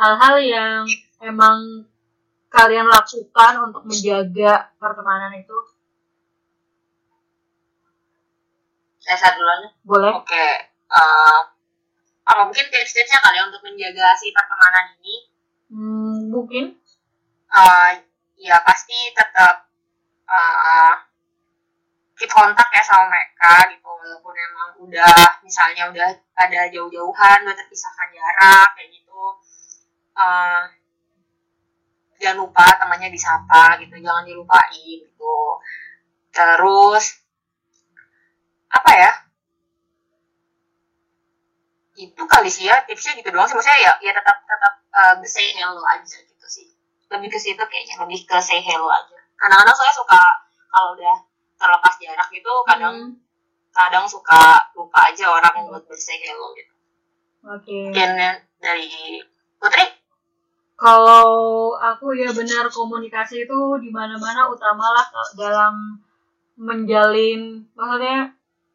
Hal-hal yang emang kalian lakukan untuk menjaga pertemanan itu saya duluan boleh. Oke okay. uh, apa mungkin tips-tipsnya kali ya untuk menjaga si pertemanan ini? Hmm, mungkin. Uh, ya pasti tetap uh, keep kontak ya sama mereka gitu walaupun emang udah misalnya udah ada jauh-jauhan udah terpisahkan jarak kayak gitu. Uh, jangan lupa temannya disapa gitu jangan dilupain gitu. Terus apa ya? Itu kali sih ya tipsnya gitu doang sih. Maksudnya ya ya tetap tetap uh, say hello aja gitu sih. Lebih ke situ kayaknya lebih ke say hello aja. Kadang-kadang saya suka kalau udah terlepas jarak gitu kadang hmm. kadang suka lupa aja orang buat bersay hello gitu. Oke. Okay. dari putri? Kalau aku ya benar komunikasi itu di mana-mana utamalah dalam menjalin maksudnya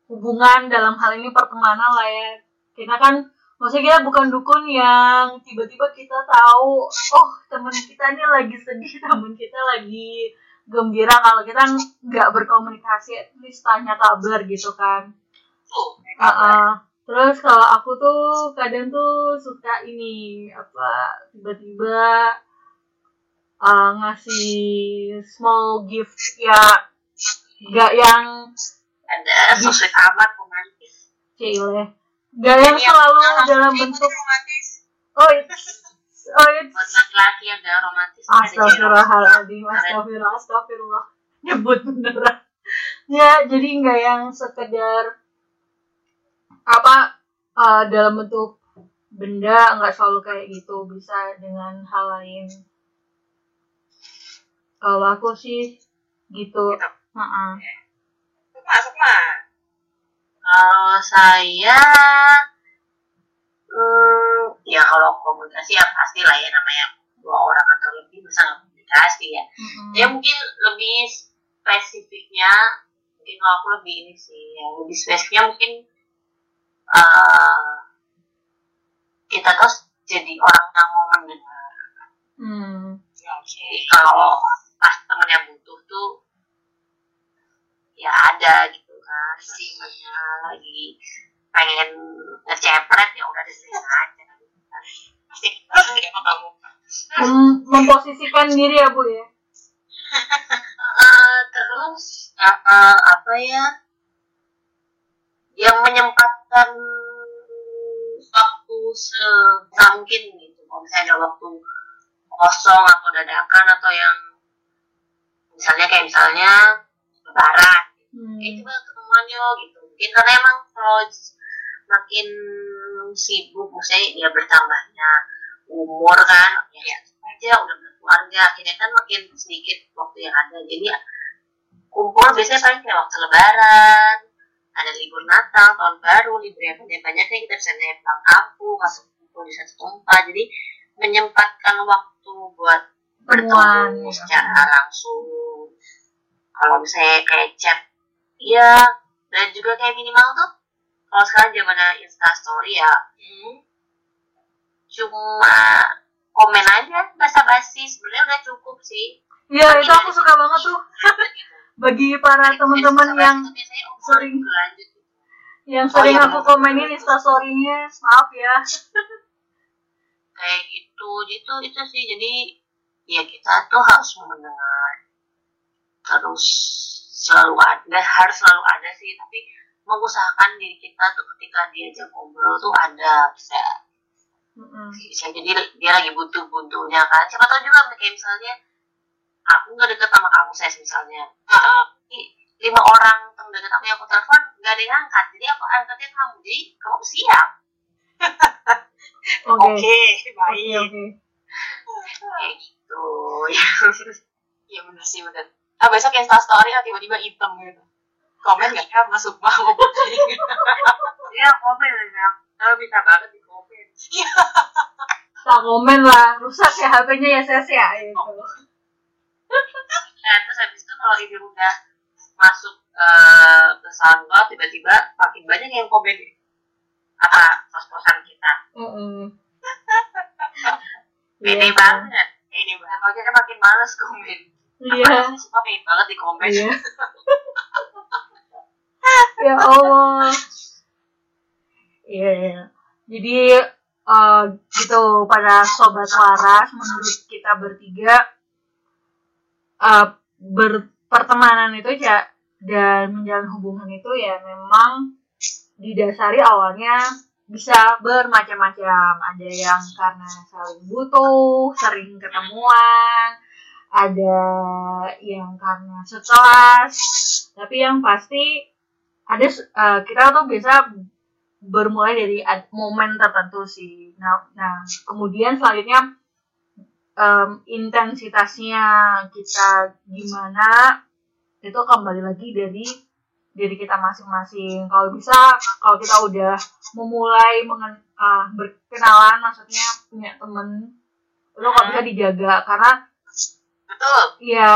hubungan dalam hal ini pertemanan lah ya. Kita kan maksudnya kita bukan dukun yang tiba-tiba kita tahu oh teman kita ini lagi sedih teman kita lagi gembira. Kalau kita nggak berkomunikasi at least tanya kabar gitu kan. Uh, uh. terus kalau aku tuh kadang tuh suka ini apa tiba-tiba uh, ngasih small gift ya. Nggak yang ada sosok amat romantis. Cile nggak yang selalu dalam bentuk romantis. oh it's oh it's buat laki-laki yang gak romantis astagfirullahaladzim astagfirullah astagfirullah nyebut beneran. Ya jadi nggak yang sekedar apa uh, dalam bentuk benda nggak selalu kayak gitu. Bisa dengan hal lain. Kalau aku sih gitu, gitu. Uh -uh. Masuk mah kalau saya hmm, ya kalau komunikasi ya pasti lah ya namanya dua orang atau lebih bisa komunikasi ya mm-hmm. ya mungkin lebih spesifiknya mungkin kalau aku lebih ini sih ya lebih spesifiknya mungkin uh, kita tuh jadi orang yang mau mendengar hmm. ya, jadi kalau pas temennya butuh tuh ya ada gitu kan. Sih lagi pengen ngecepret ya udah dengerin aja. Mem memposisikan diri ya bu ya? Uh, terus uh, apa ya? Yang menyempatkan waktu semungkin gitu. Kalau misalnya ada waktu kosong atau dadakan atau yang misalnya kayak misalnya lebaran Hmm. eh coba ketemuan yuk gitu mungkin karena emang kalau makin sibuk maksudnya dia bertambahnya umur kan ya aja udah berkeluarga akhirnya kan makin sedikit waktu yang ada jadi ya, kumpul biasanya paling kayak waktu lebaran ada libur Natal tahun baru libur yang banyak banyaknya kita bisa pulang kampung masuk kumpul di satu tempat jadi menyempatkan waktu buat bertemu ya. secara langsung kalau misalnya kayak chat iya. Dan juga kayak minimal tuh kalau sekarang zamannya Insta Story ya. Hmm. cuma komen aja basa-basi. Sebenarnya udah cukup sih. Iya, itu aku suka banget tuh. bagi para teman-teman yang sering- berlanjut yang Oh, sering iya, aku komenin instastorynya maaf ya. Kayak gitu. Gitu itu sih. Jadi ya kita tuh harus mendengar. Terus selalu ada harus selalu ada sih. Tapi mengusahakan diri kita tuh ketika diajak ngobrol tuh ada bisa. Bisa jadi dia lagi butuh butuhnya kan. Siapa tahu juga kayak misalnya aku nggak deket sama kamu saya misalnya. Ih, lima orang temen deket aku yang aku telepon nggak ada yang angkat. Jadi aku angkatnya kamu. Jadi kamu siap. Oke. Oke, oke baik. oke kayak gitu. Iya bener sih bener. Ah besok Insta story ah tiba-tiba hitam gitu. Komen gak ya masuk mau ya komen ya kalau bisa banget di komen. Tak komen lah. Rusak ya HP-nya ya ses ya? Gitu. Nah terus habis itu kalau ini udah masuk eh, ke SoundCloud tiba-tiba makin banyak yang komen apa pos-posan kita. Mm-mm. pede Iya. banget. Pede banget. Kalau kita makin males komen iya. Suka pengen banget di komen. Iya. Ya Allah. Iya iya. jadi eh, gitu pada sobat waras menurut kita bertiga eh, berpertemanan itu ya dan menjalin hubungan itu ya memang didasari awalnya bisa bermacam-macam. Ada yang karena saling butuh sering ketemuan ada yang karena sekelas tapi yang pasti ada eh, kita tuh bisa bermulai dari momen tertentu sih. Nah, nah kemudian selanjutnya em, intensitasnya kita gimana itu kembali lagi dari diri kita masing-masing. Kalau bisa kalau kita udah memulai mengen, ah, berkenalan maksudnya punya temen itu kalau bisa dijaga. Karena betul. Ya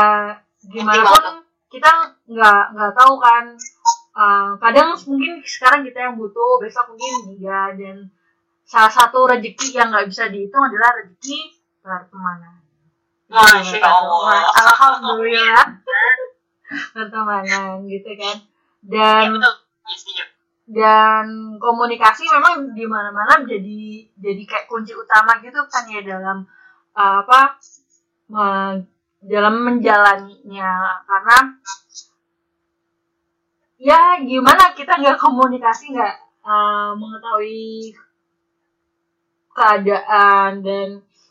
gimana pun kita nggak nggak tahu kan. Uh, kadang mungkin sekarang kita yang butuh besok mungkin dia dan salah satu rezeki yang nggak bisa dihitung adalah rezeki pertemanan. Masya Allah. alhamdulillah. Pertemanan gitu kan. Ya dan betul. Iya setuju. dan komunikasi memang di mana-mana jadi jadi kayak kunci utama gitu kan ya dalam uh, apa me- dalam menjalaninya. Karena ya gimana kita nggak komunikasi nggak uh, mengetahui keadaan dan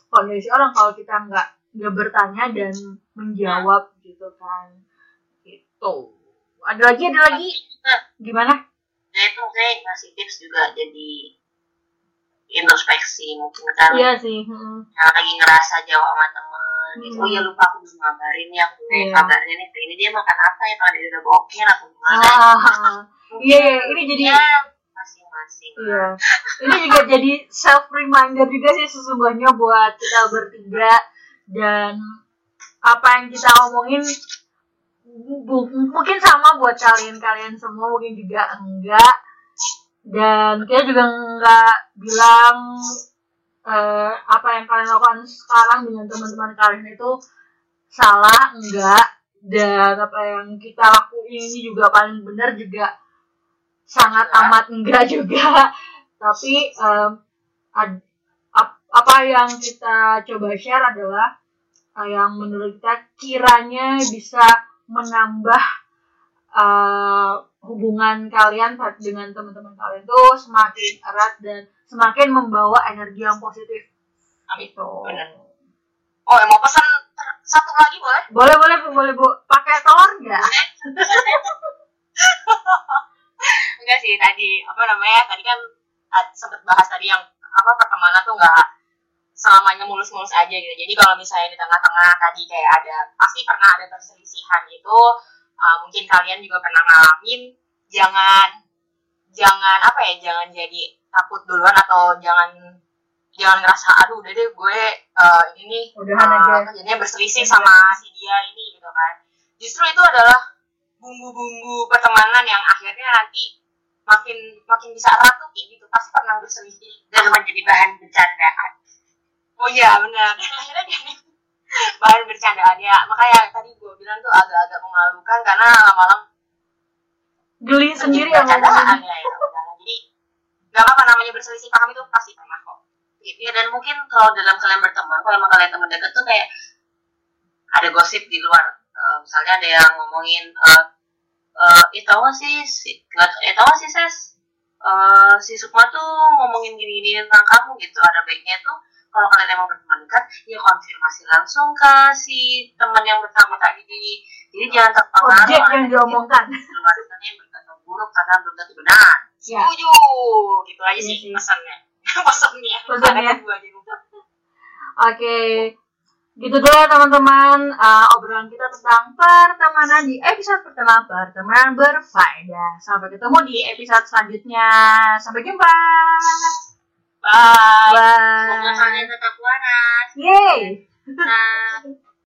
kondisi orang kalau kita nggak nggak bertanya dan menjawab gitu kan. Gitu. Ada lagi ada lagi? Gimana? Nah itu saya ngasih tips juga jadi introspeksi mungkin kan. Iya sih. mm. yang lagi ngerasa jauh sama temen gitu. Oh ya lupa aku belum ngabarin ya. Aku Iya. kabarnya nih. Ini dia makan apa ya? Kalau dia udah boker atau gimana Ah, iya, iya, ini jadi ya masing-masing. Iya. Ini juga jadi self reminder juga sih sesungguhnya buat kita bertiga. Dan apa yang kita omongin mungkin sama buat kalian-kalian semua mungkin juga enggak. Dan kita juga enggak bilang eh, apa yang kalian lakukan sekarang dengan teman-teman kalian itu salah enggak dan apa yang kita lakuin ini juga paling benar juga sangat amat enggak juga. Tapi em, ad- ap- apa yang kita coba share adalah eh, yang menurut kita kiranya bisa menambah eh, hubungan kalian dengan teman-teman kalian tuh semakin erat dan semakin membawa energi yang positif. Amin. gitu. Benar. oh mau pesan satu lagi boleh? Boleh boleh bu boleh bu. Pakai telur nggak? Enggak sih tadi apa namanya tadi kan sempet bahas tadi yang apa pertemanan tuh nggak selamanya mulus-mulus aja gitu. Jadi kalau misalnya di tengah-tengah tadi kayak ada pasti pernah ada perselisihan itu uh, mungkin kalian juga pernah ngalamin jangan jangan apa ya jangan jadi takut duluan atau jangan jangan ngerasa aduh udah deh gue uh, ini nih uh, berselisih sama si dia ini gitu kan. Justru itu adalah bumbu-bumbu pertemanan yang akhirnya nanti makin makin bisa erat tuh kayak gitu. Pasti pernah berselisih. Dan menjadi bahan bercandaan. Oh iya benar. Dan akhirnya jadi bahan bercandaan ya. Makanya tadi gue bilang tuh agak-agak memalukan karena lama-lama geli sendiri ya bercandaan ya, ya jadi gak apa-apa namanya berselisih paham itu pasti pernah kok. Ya dan mungkin kalau dalam kalian berteman kalau emang kalian teman dekat tuh kayak ada gosip di luar. Eh, misalnya ada yang ngomongin eh eh eh, tau gak sih si, nggak eh tau gak sih ses? Eh, si Sukma tuh ngomongin gini-gini tentang kamu gitu. Ada baiknya tuh kalau kalian emang berteman dekat ya konfirmasi langsung ke si teman yang bersama tadi jadi jangan terpengaruh objek yang diomongkan di luar sana yang berkata buruk karena belum tentu benar ya setuju gitu aja Iya sih pesannya pesannya Pesannya. Gitu. Oke, gitu dulu ya teman-teman uh, obrolan kita tentang pertemanan di episode pertama pertemanan berfaedah. Sampai ketemu di episode selanjutnya. Sampai jumpa. Bye semoga Bye. kalian tetap waras Yeay. nah